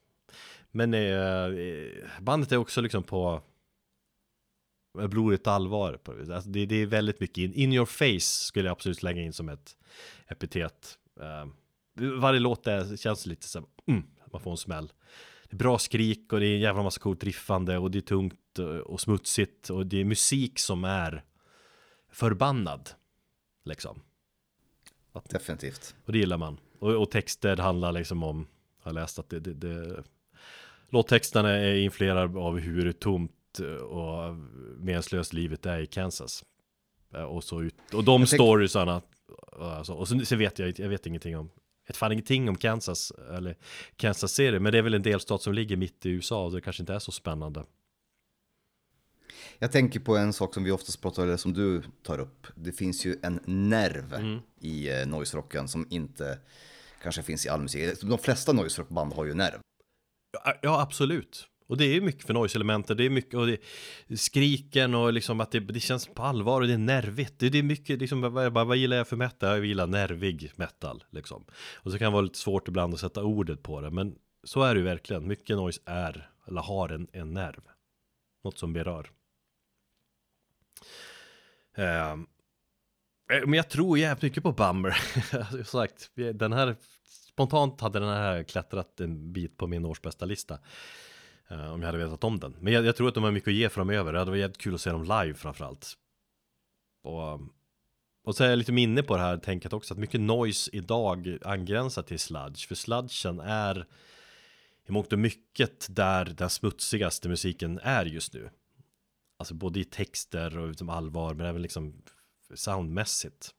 Men eh, bandet är också liksom på med blodigt allvar. På, det alltså det, det är väldigt mycket in, in your face skulle jag absolut slänga in som ett epitet. Eh, varje låt är, känns lite så här, mm, man får en smäll. Det är bra skrik och det är en jävla massa coolt riffande och det är tungt och, och smutsigt och det är musik som är förbannad. Liksom. Definitivt. Och det gillar man. Och, och texter handlar liksom om, jag har läst att det, det, det låttexterna är influerade av hur tomt och meningslöst livet är i Kansas. Eh, Och så ut, och de storiesarna, alltså, och så, så vet jag, jag vet ingenting om, ett fan ingenting om Kansas, eller Kansas City, men det är väl en delstat som ligger mitt i USA, och det kanske inte är så spännande. Jag tänker på en sak som vi oftast pratar om, eller som du tar upp. Det finns ju en nerv Mm. i uh, noise-rocken som inte kanske finns i all musik. De flesta noise-rockband har ju nerv. Ja, Ja, absolut. Och det är ju mycket för noise-elementer, det är mycket, och det skriken och liksom att det, det känns på allvar och det är nervigt. Det, det är mycket, liksom, vad, vad, vad gillar jag för metal? Jag gillar nervig metal, liksom. Och så kan det vara lite svårt ibland att sätta ordet på det, men så är det ju verkligen. Mycket noise är, eller har en, en nerv. Något som berör. Ehm, eh, men jag tror jävligt mycket på Bummer. Alltså, som sagt, den här spontant hade den här klättrat en bit på min årsbästa lista. Eh, om jag hade vetat om den. Men jag, jag tror att de har mycket att ge framöver. Det hade varit jävligt kul att se dem live framförallt. Och, och så är jag lite minne på det här tänket också. Att mycket noise idag angränsar till sludge. För sludgen är i mångt och mycket där den smutsigaste musiken är just nu. Alltså både i texter och utom allvar men även liksom soundmässigt.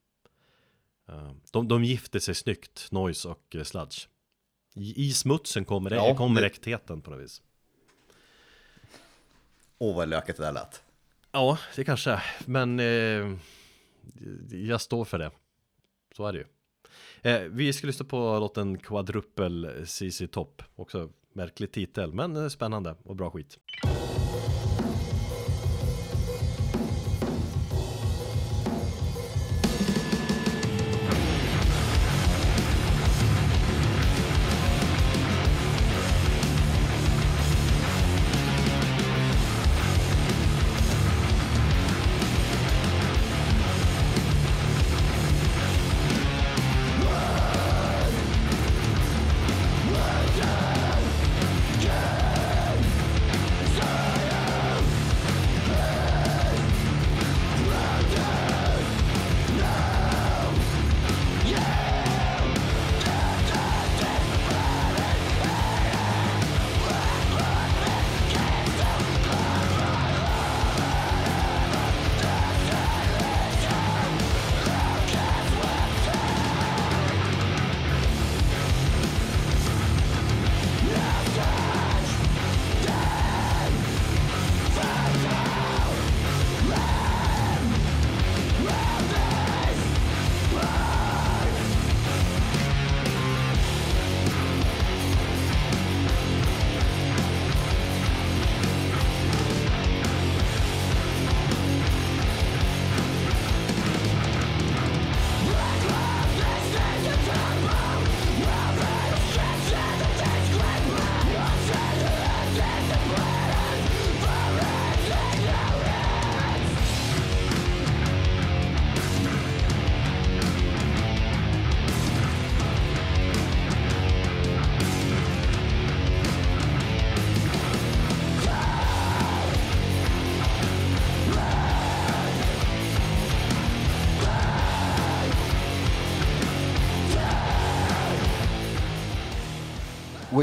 Eh, De, de gifter sig snyggt, noise och eh, sludge. I, i smutsen kommer, Ja, kommer det- äktheten på något vis. Åh, vad löket det där lät. Ja, det kanske är. Men eh, jag står för det. Så är det ju. Eh, vi ska lyssna på låten Quadruple CC Top. Också märklig titel, men eh, spännande och bra skit.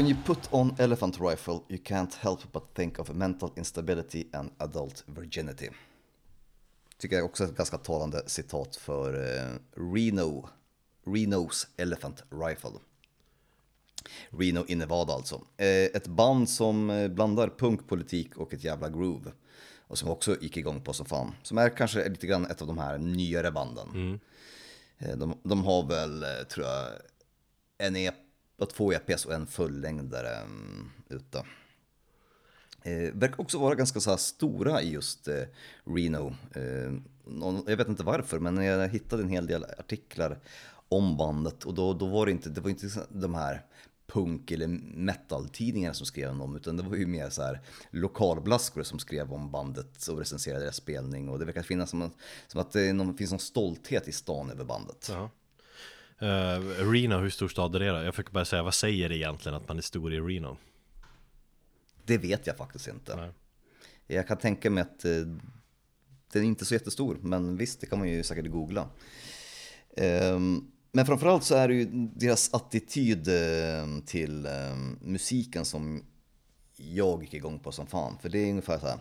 When you put on elephant rifle you can't help but think of mental instability and adult virginity. Tycker jag också är ett ganska talande citat för eh, Reno, Renos Elephant Rifle. Reno i Nevada alltså. Eh, ett band som eh, blandar punkpolitik och ett jävla groove. Och som också gick igång på som fan. Som är kanske lite grann ett av de här nyare banden. Eh, De, de har väl, tror jag, en EP, två EPs och en fullängdare mm, ute. Eh, verkar också vara ganska så här stora i just eh, Reno. Eh, någon- jag vet inte varför, men jag hittade en hel del artiklar om bandet och då, då var det inte, det var inte de här punk eller metal-tidningarna som skrev om dem, utan det var ju mer så här lokalblaskor som skrev om bandet och recenserade deras spelning och det verkar finnas som, som att det någon, finns någon stolthet i stan över bandet. Ja. Uh, Reno, hur stor stad är det då? Jag fick bara säga, vad säger det egentligen att man är stor i Reno? Det vet jag faktiskt inte. Nej. Jag kan tänka mig att eh, den är inte så jättestor, men visst, det kan man ju säkert googla. Ehm, men framförallt så är det ju deras attityd eh, till eh, musiken som jag gick igång på som fan. För det är ungefär så här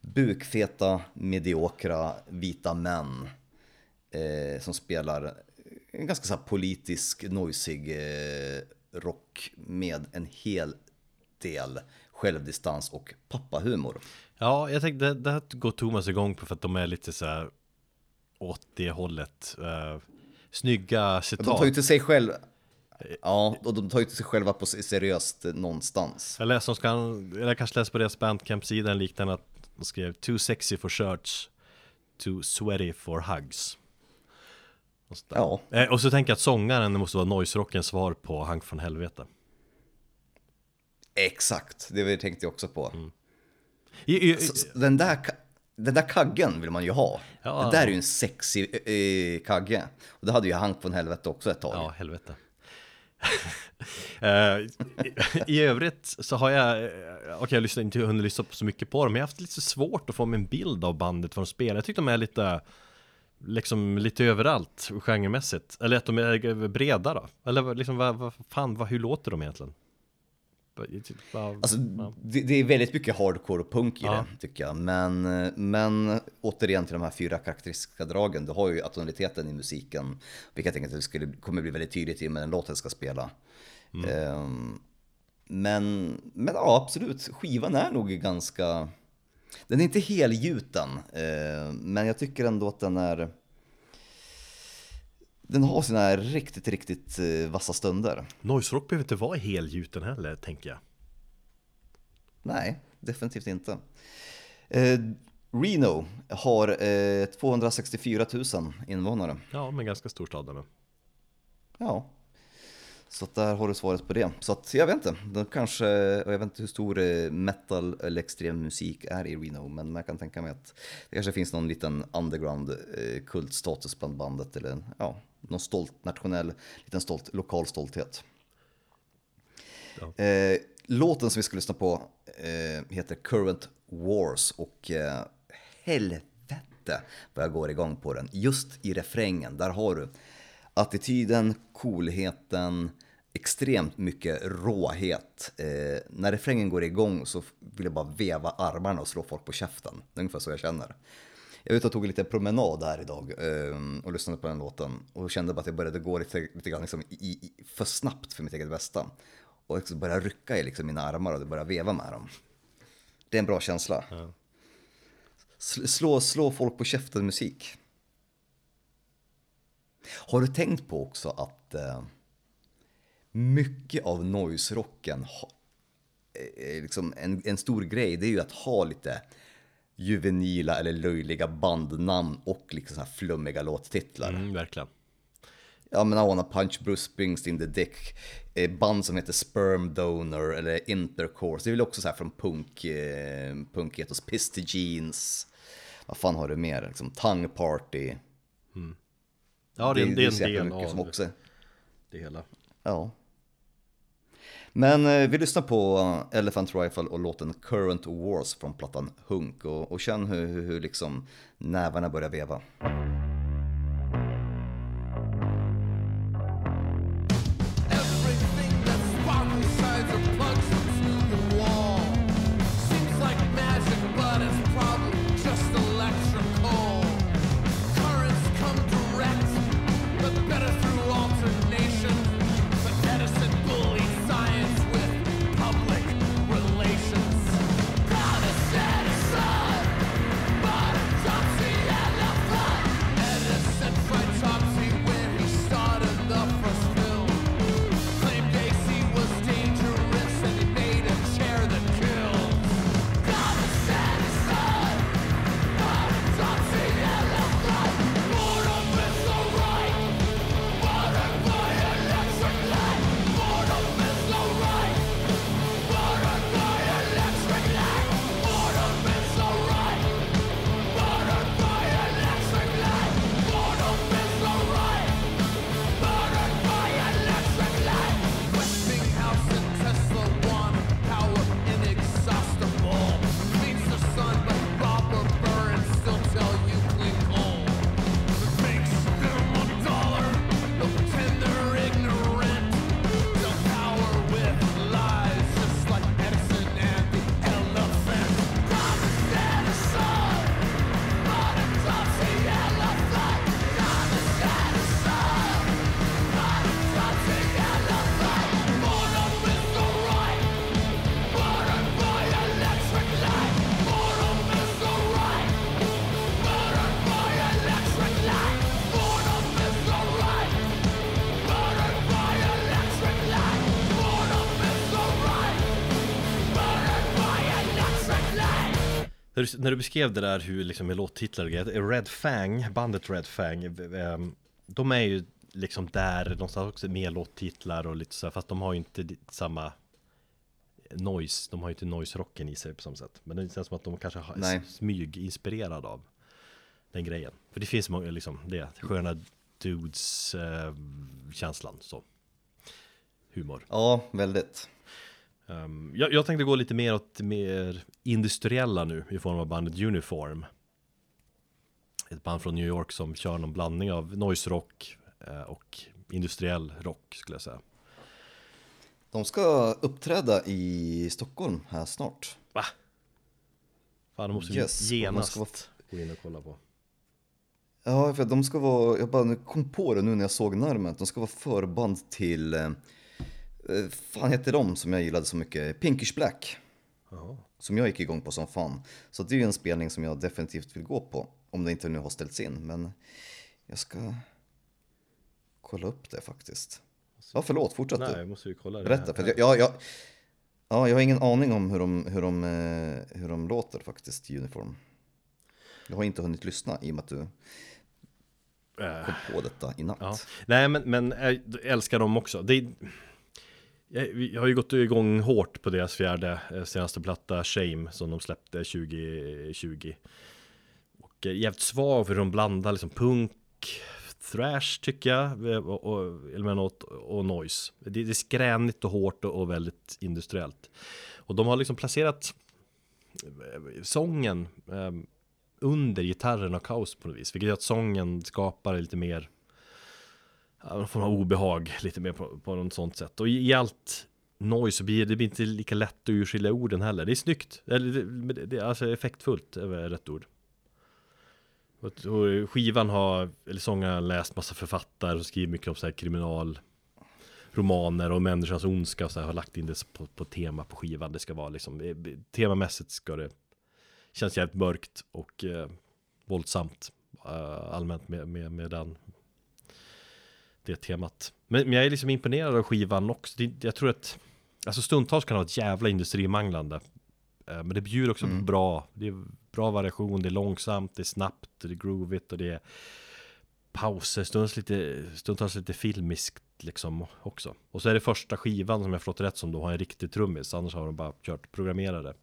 bukfeta, mediokra, vita män eh, som spelar en ganska så politisk, noisig eh, rock med en hel del självdistans och pappahumor. Ja, jag tänkte, det, det här går Thomas igång på för att de är lite så här åt det hållet. Uh, snygga citat. De tar ju till sig själv Ja, och de tar ju till sig själva på seriöst någonstans. Jag läste, ska, jag kanske läste på deras bandcamp-sida en liknande att de skrev Too sexy for shirts, too sweaty for hugs. Och. Ja, Eh, och så tänker jag att sångaren måste vara noise-rockens svar på Hank från helvete. exakt. Det tänkte jag också på. I, i, Så, så den, där, den där kaggen vill man ju ha. Ja. Det där är ju en sexy eh, kagge. Och det hade ju Hank från helvete också ett tag. Ja, helvete. I, I övrigt så har jag, okej jag har lyssnat- inte hunnit lyssna på så mycket på dem, men jag har haft lite svårt att få mig en bild av bandet, vad de spelar. Jag tycker de är lite, liksom lite överallt genremässigt. Eller att de är breda då. Eller liksom vad, vad fan, vad, hur låter de egentligen? Vad- Alltså, det, det är väldigt mycket hardcore och punk i Ja. det, tycker jag. Men, men återigen till de här fyra karaktäristiska dragen. Du har ju atonaliteten i musiken. Vilket jag tänker att det skulle, kommer bli väldigt tydligt i och med den låt jag ska spela. Ehm, men, men ja, absolut. Skivan är nog ganska... Den är inte helgjuten. eh, men jag tycker ändå att den är... Den har sina riktigt, riktigt eh, vassa stunder. Noise rock behöver inte vara helgjuten heller, tänker jag. Nej, definitivt inte. Eh, Reno har eh, 264 000 invånare. Ja, men ganska stor stad eller? Ja, så där har du svaret på det. Så att jag vet inte, de kanske, jag vet inte hur stor eh, metal eller extrem musik är i Reno, men jag kan tänka mig att det kanske finns någon liten underground eh, kultstatus bland bandet eller ja, någon stolt nationell, liten stolt, lokal stolthet. Ja. Eh, låten som vi ska lyssna på eh, heter Current Wars och eh, helvete vad jag går igång på den. Just i refrängen, där har du attityden, coolheten, extremt mycket råhet. Eh, när refrängen går igång så vill jag bara veva armarna och slå folk på käften. Det är ungefär så jag känner. Jag var ute och tog en liten promenad här idag eh, och lyssnade på den låten och kände bara att jag började gå lite, lite grann liksom i, i, för snabbt för mitt eget bästa. Och liksom började rycka i liksom mina armar och började veva med dem. Det är en bra känsla. Sl- Slå, slå folk på käften musik. Har du tänkt på också att eh, mycket av noise-rocken eh, liksom en, en stor grej, det är ju att ha lite juvenila eller löjliga bandnamn och liksom så här flummiga låttitlar. Mm, verkligen. Ja men I wanna punch Bruce Springsteen the dick. Eh, band som heter Sperm Donor eller Intercourse. Det är väl också så här från punk, eh, punketos. Pisty Jeans. Vad fan har du mer? Liksom, Tongue Party. Ja, det, är- det är en så del mycket av som också. det hela. Ja. Men eh, vi lyssnar på eh, Elephant Rifle och låten Current Wars från plattan Hunk. Och, och känn hur, hur, hur liksom nävarna börjar veva. När du, när du beskrev det där hur liksom med låttitlar och grejer, Red Fang, bandet Red Fang, ehm, de är ju liksom där någonstans också med låttitlar och lite så fast de har ju inte samma noise, de har ju inte noise-rocken i sig på samma sätt. Men det känns som att de kanske har Nej. smyg-inspirerad av den grejen. För det finns många, liksom det, sköna dudes eh, känslan så. Humor. Ja, väldigt. Um, jag, jag tänkte gå lite mer åt mer industriella nu i form av bandet Uniform. Ett band från New York som kör någon blandning av noise rock eh, och industriell rock skulle jag säga. De ska uppträda i Stockholm här snart. Va? Fan, de måste Yes, genast ska vara- gå in och kolla på. Ja, för de ska vara, jag bara kom på det nu när jag såg namnet, de ska vara förband till, eh, fan heter de som jag gillade så mycket? Pinkish Black. Jaha. Som jag gick igång på som fan. Så det är ju en spelning som jag definitivt vill gå på. Om det inte nu har ställts in, men jag ska kolla upp det faktiskt. Ja, förlåt, fortsätt Nej, du. måste ju kolla det. Berätta, för jag, jag, jag, ja, jag har ingen aning om hur de, hur, de, eh, hur de låter faktiskt, Uniform. Jag har inte hunnit lyssna i och med att du Eh, kom på detta i natt. Ja. Nej men, men jag älskar dem också. Det, jag, har ju gått igång hårt på deras fjärde eh, senaste platta Shame som de släppte 2020. Och eh, jävligt svag för de blandar liksom punk, thrash tycker jag, eh, och, och, emellanåt, och noise. Det, det är skränigt och hårt och, och väldigt industriellt. Och de har liksom placerat sången eh, under gitarren och kaos på något vis. Vilket gör att sången skapar lite mer någon form av obehag lite mer på, på något sånt sätt. Och i, allt noise så blir det blir inte lika lätt att urskilja orden heller. Det är snyggt. Eller det, det, det är alltså effektfullt är väl rätt ord. Och, och skivan har, eller sångaren har läst massa författare och skrivit mycket om så här kriminal romaner och människans ondska och så här, har lagt in det på, på tema på skivan. Det ska vara liksom, eh, temamässigt ska det känns jävligt mörkt och eh, våldsamt eh, allmänt med, med, med den det temat. Men, men jag är liksom imponerad av skivan också. Det, jag tror att alltså stundtals kan det vara ett jävla industrimanglande. Eh, men det bjuder också på bra, det är bra variation, det är långsamt, det är snabbt, det är groovigt och det är pauser, stundtals lite, stundtals lite filmiskt liksom också. Och så är det första skivan som jag förstått rätt som då har en riktig trummis, annars har de bara kört programmerade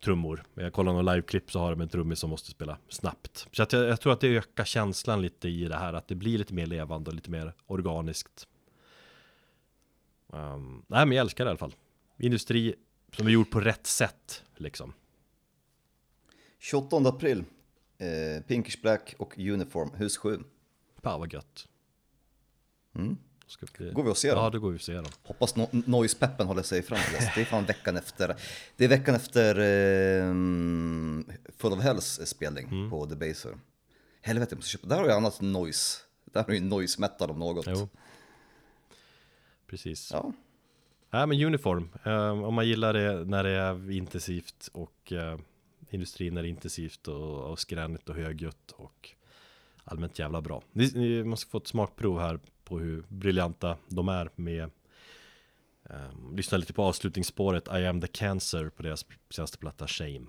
trummor. Jag kollar någon liveklipp så har de en trummis som måste spela snabbt. Så jag, jag tror att det ökar känslan lite i det här, att det blir lite mer levande och lite mer organiskt. Um, nej men jag älskar det i alla fall. Industri som är gjord på rätt sätt liksom. 28 april, eh, Pinkish Black och Uniform, hus 7. Fan vad gött. Mm. Ska vi... Går vi och ser Ja, dem? då går vi och ser dem. Hoppas no Noise-peppen håller sig fram till dess. Det är fan veckan efter. Det är veckan efter eh, Full of Hells spelning Mm. på The Baser. Helvete, jag måste köpa. Där har jag annat noise. Där har ju noise metal om något. Jo. Precis. Ja. Nej men uniform, eh, om man gillar det när det är intensivt och eh, industrin är intensivt och, och skränigt och högljutt och allmänt jävla bra. Ni, ni måste få ett smakprov här på hur briljanta de är med um, Lyssna lite på avslutningsspåret I am the cancer på deras senaste platta Shame.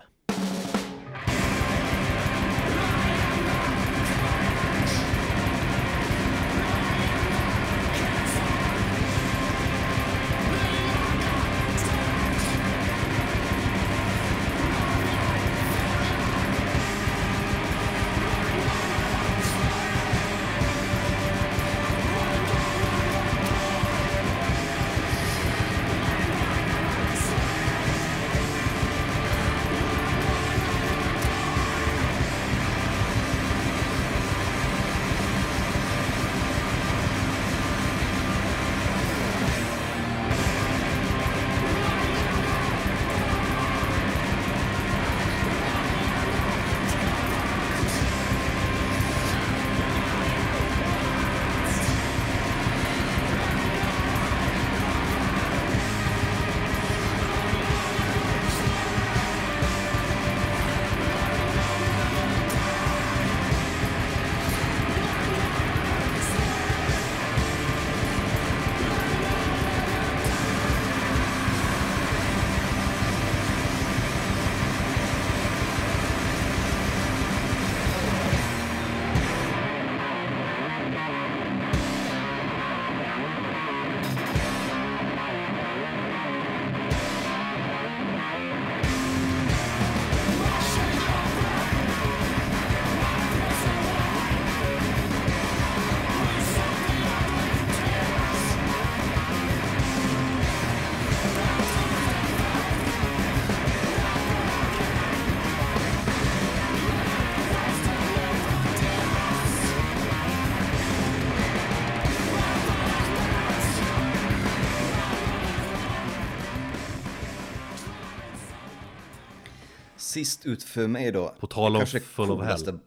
Sist ut för mig då. På tal om Full of Hell.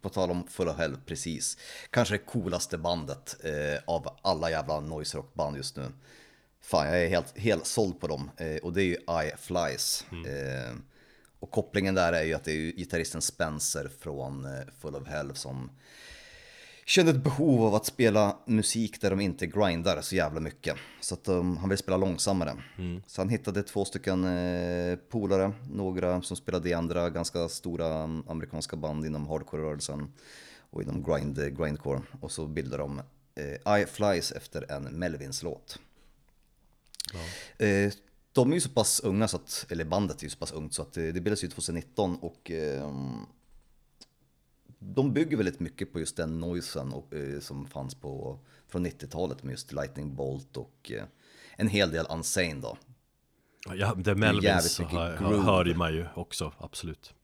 På tal om Full of Hell, precis. Kanske det coolaste bandet eh, av alla jävla noise rock-band just nu. Fan, jag är helt, helt såld på dem. Eh, och det är ju I Flies. Eh, och kopplingen där är ju att det är gitarristen Spencer från eh, Full of Hell som kände ett behov av att spela musik där de inte grindar så jävla mycket. Så att um, han vill spela långsammare. Så han hittade två stycken eh, polare, några som spelade i andra ganska stora um, amerikanska band inom hardcore-rörelsen och inom grind, eh, grindcore. Och så bildade de eh, I Flies efter en Melvins-låt. Eh, de är ju så pass unga, så att, eller bandet är ju så pass ungt så att det, det bildades ju 2019 och ehm, de bygger väldigt mycket på just den noisen och, eh, som fanns på, från 90-talet med just Lightning Bolt och eh, en hel del Unsane då. Ja, jävligt Melvins hör, groove. hör ju man ju också, absolut.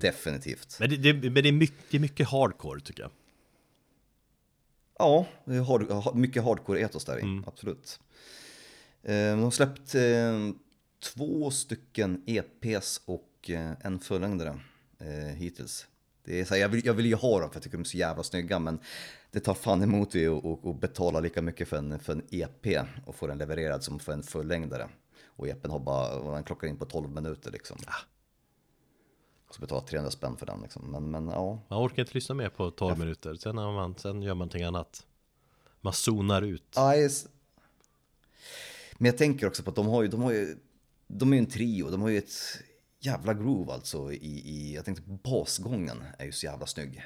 Definitivt. Men det, det, men det, är mycket, det är mycket hardcore tycker jag. Ja, det är hard, ha- mycket hardcore-etos där i, absolut. Eh, De har släppt två stycken EPs och en fullängdare hittills. Det är så här, jag, vill, jag vill ju ha dem för jag tycker de är så jävla snygga men det tar fan emot dig att att- att betala lika mycket för en, för en EP och få den levererad som för en fullängdare. Och EPn har bara, den klockar in på 12 minuter liksom. Så betala 300 spänn för den liksom. Men, men ja, Man orkar inte lyssna mer på 12 minuter, sen, man, sen gör man någonting annat. Man zonar ut. Ja, s- Men jag tänker också på att de har ju, de har ju, de är ju en trio, de har ju ett jävla groove alltså i, i jag tänkte basgången är ju så jävla snygg.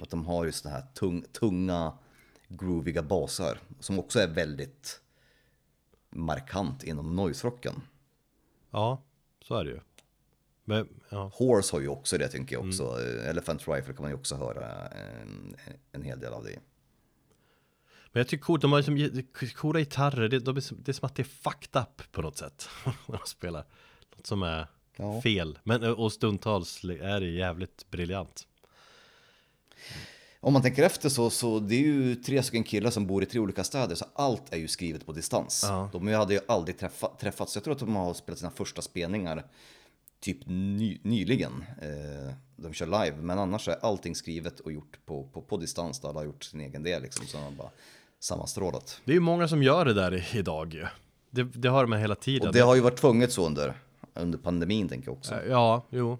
Att de har ju sådana här tung, tunga, grooviga basar som också är väldigt markant inom noise-rocken. Ja, så är det ju. Men, ja. Horse har ju också det tänker jag också, Elephant Rifle kan man ju också höra en, en hel del av det. Men jag tycker coolt, de har liksom coola gitarrer, det, de det är som att det är fucked up på något sätt. När de spelar. Som är Ja. fel. Men och stundtals är det jävligt briljant. Om man tänker efter så, så det är ju tre stycken killar som bor i tre olika städer, så allt är ju skrivet på distans. Ja. De hade ju aldrig träffa, träffats, jag tror att de har spelat sina första spelningar typ ny, nyligen. Eh, de kör live, men annars är allting skrivet och gjort på, på, på distans, där alla har gjort sin egen del liksom, så de har bara sammanstrålat. Det är ju många som gör det där idag ju. Det, det hör man hela tiden. Och det har ju varit tvunget så under, under pandemin tänker jag också. Ja, jo.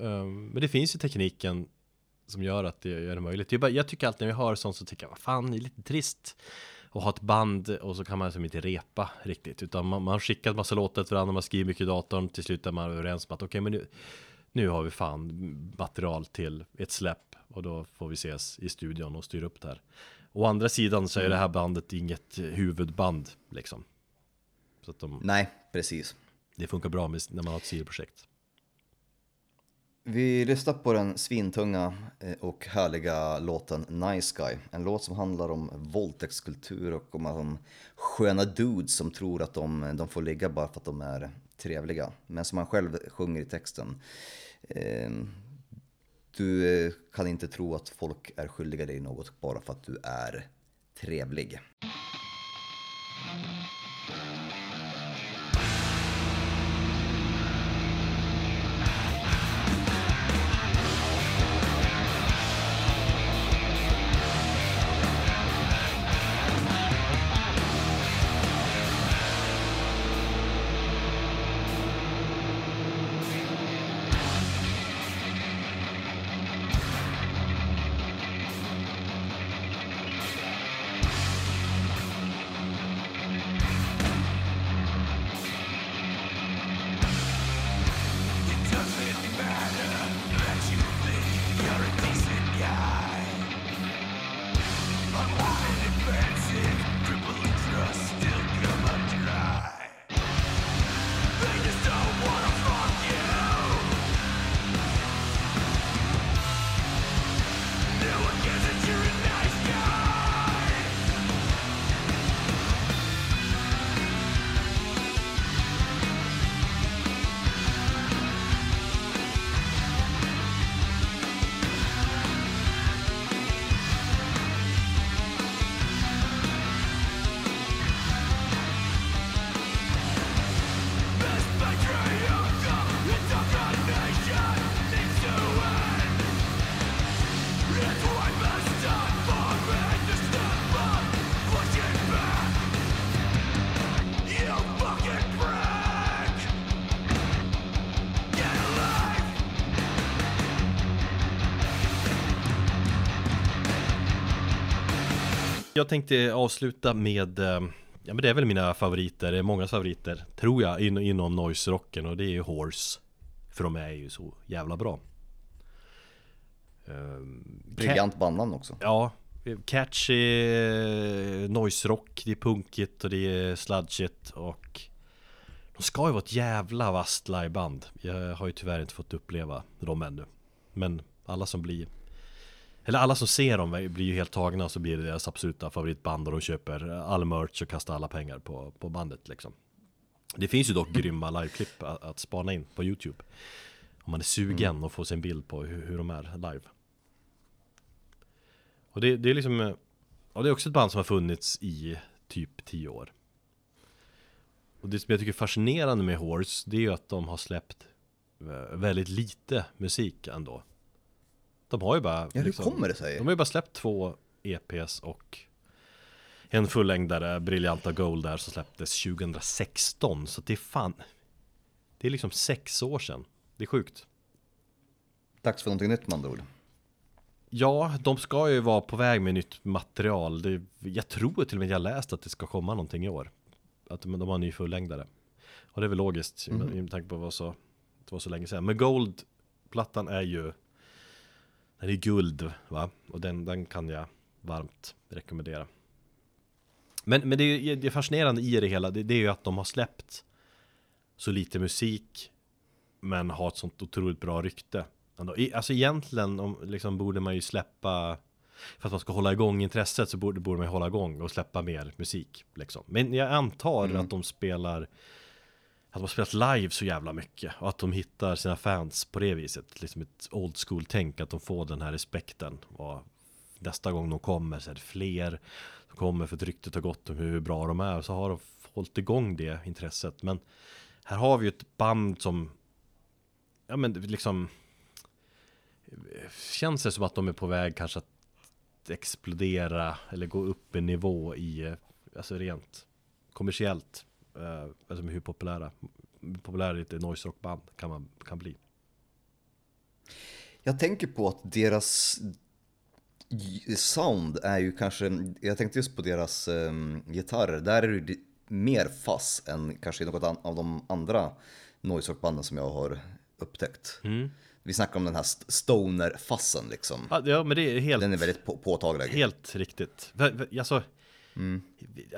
Ehm, men det finns ju tekniken som gör att det gör det möjligt. Det är bara, jag tycker alltid när jag hör sånt så tycker jag, vad fan, det är lite trist att ha ett band och så kan man liksom inte repa riktigt. Utan man, man har skickat massa låtar till varandra, man skriver mycket i datorn, till slut är man överens om att okej, men nu, nu har vi fan material till ett släpp och då får vi ses i studion och styra upp det här. Å andra sidan så är det här bandet inget huvudband liksom. Så att de, Nej, precis det funkar bra med, när man har ett sidoprojekt. Vi lyssnar på den svintunga eh, och härliga låten Nice Guy. En låt som handlar om våldtäktskultur och om, om sköna dudes som tror att de, eh, de får ligga bara för att de är trevliga. Men som han själv sjunger i texten. Eh, Du eh, kan inte tro att folk är skyldiga dig något bara för att du är trevlig. Jag tänkte avsluta med eh, Ja men det är väl mina favoriter, det är många favoriter Tror jag in, inom noise-rocken och det är ju Horse För de är ju så jävla bra Ehm, Briljant bandnamn också. Ja, catchy eh, noise rock, det är punkigt och det är sludgigt och de ska ju vara ett jävla vasst liveband. Jag har ju tyvärr inte fått uppleva dem ännu. Men alla som blir eller alla som ser dem blir ju helt tagna och så blir det deras absoluta favoritband och de köper all merch och kastar alla pengar på, på bandet liksom. Det finns ju dock grymma liveklipp att, att spana in på YouTube. Om man är sugen och får se en bild på hur, hur de är live. Och det, det är liksom Ja det är också ett band som har funnits i typ 10 år Och det som jag tycker är fascinerande med Horse Det är ju att de har släppt Väldigt lite musik ändå De har ju bara Ja, hur liksom, kommer det sig? De har ju bara släppt två EPs och En fullängdare, Briljanta Gold där som släpptes 2016 Så det är fan Det är liksom sex år sedan Det är sjukt Dags för någonting nytt med andra ord. Ja, de ska ju vara på väg med nytt material. Det, jag tror till och med jag läst att det ska komma någonting i år. Att de, de har en ny fullängdare. Och det är väl logiskt mm. med tanke på vad så, det var så länge sedan. Men Gold-plattan är ju Den är guld va? Och den, den kan jag varmt rekommendera. Men, men det, det fascinerande i det hela, det, det är ju att de har släppt så lite musik men har ett sånt otroligt bra rykte. Alltså egentligen om, liksom, borde man ju släppa För att man ska hålla igång intresset så borde, borde man hålla igång och släppa mer musik liksom. Men jag antar att de spelar att de har spelat live så jävla mycket och att de hittar sina fans på det viset Liksom ett old school tänk att de får den här respekten. Och Nästa gång de kommer så är det fler som kommer för att ryktet har gått om hur bra de är. Så har de hållit igång det intresset. Men Här har vi ju ett band som Ja men liksom Känns det som att de är på väg kanske att explodera eller gå upp en nivå i Alltså rent kommersiellt eh, Alltså hur populära populära lite noise rockband kan man kan bli Jag tänker på att deras sound är ju kanske, jag tänkte just på deras um, gitarrer, där är det mer fass än kanske i något an- av de andra noise rockbanden som jag har upptäckt. Vi snackar om den här st- stoner-fassen liksom. Ja, men det är helt Den är väldigt på- påtaglig. Helt riktigt. Va-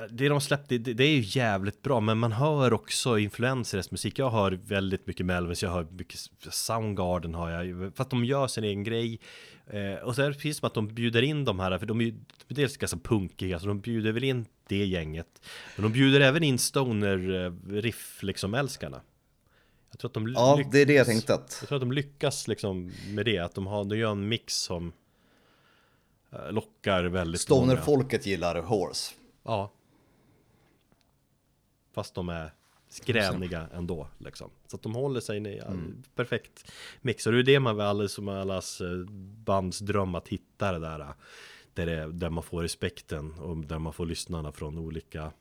Det de släppte, det, det är ju jävligt bra, men man hör också influenser i deras musik. Jag hör väldigt mycket Melvins, jag hör mycket Soundgarden har jag, för att de gör sin egen grej. Eh, och så är det precis som att de bjuder in de här, för de är ju dels ganska punkiga, så de bjuder väl in det gänget. Men de bjuder även in stoner-riff, liksom, älskarna. Jag tror att de Ja, lyckas- det är det jag tänkte att. jag tror att de lyckas liksom med det, att de, har, de gör en mix som eh, lockar väldigt många. Stoner-folket gillar Horse. Ja. Fast de är skräniga ändå liksom. Så att de håller sig i en perfekt mix. Och det är det man väl som allas eh, bands dröm att hitta det där. eh, Där, det, där man får respekten och där man får lyssnarna från olika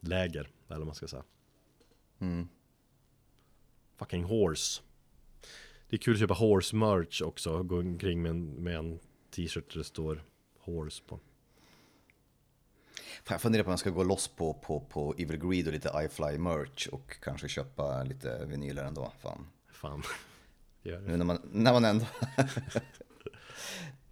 läger. Eller vad man ska säga. Fucking horse. Det är kul att köpa horse merch också. Gå omkring med en, med en t-shirt där det står horse på. Jag funderar på om jag ska gå loss på, på, på Evil Greed och lite iFly merch och kanske köpa lite vinyler ändå. Fan. Fan. Gör det. Nu när man, när man ändå...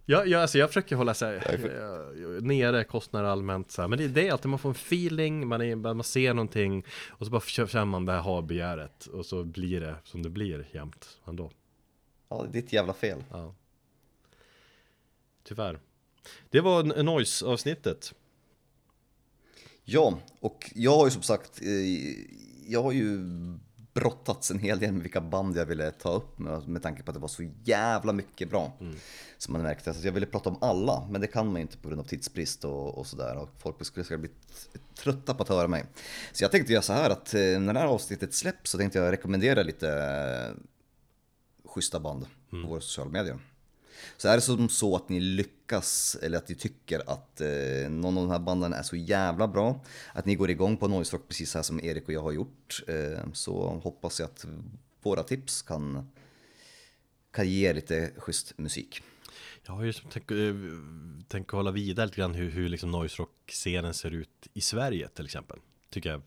Ja, ja alltså jag försöker hålla sig eh, nere kostnader allmänt så här. Men det, det är alltid man får en feeling, man, är, man ser någonting och så bara känner man det här har-begäret och så blir det som det blir jämt ändå. Ja, det är ditt jävla fel. Ja. Tyvärr. Det var noise-avsnittet. Ja, och jag har ju som sagt, eh, jag har ju brottats en hel del med vilka band jag ville ta upp med, med tanke på att det var så jävla mycket bra. Som man märkte, så jag ville prata om alla, men det kan man ju inte på grund av tidsbrist och, och sådär. Och folk skulle säkert bli trötta på att höra mig. Så jag tänkte göra så här att eh, när det här avsnittet släpps så tänkte jag rekommendera lite eh, schyssta band på våra sociala medier. Så är det som så att ni lyckas, eller att ni tycker att eh, någon av de här banden är så jävla bra, att ni går igång på Noise Rock precis här som Erik och jag har gjort, eh, så hoppas jag att våra tips kan, kan ge lite schysst musik. Jag har ju tänkt, eh, tänkt hålla vidare lite grann hur, hur liksom noise rock-scenen ser ut i Sverige till exempel. Tycker jag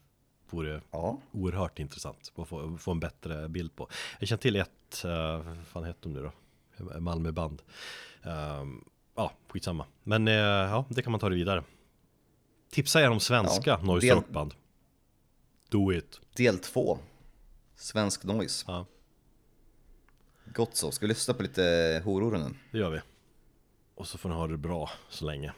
vore Ja, oerhört intressant att få, få en bättre bild på. Jag känner till ett, uh, vad fan heter de nu då? Malmöband. Um, ja, skitsamma. Men uh, ja, det kan man ta det vidare. Tipsa er om svenska Ja, noise del- rockband. Do it. del två. Svensk noise. Ja, Gott så, ska vi lyssna på lite horor nu? det gör vi. Och så får ni ha det bra så länge.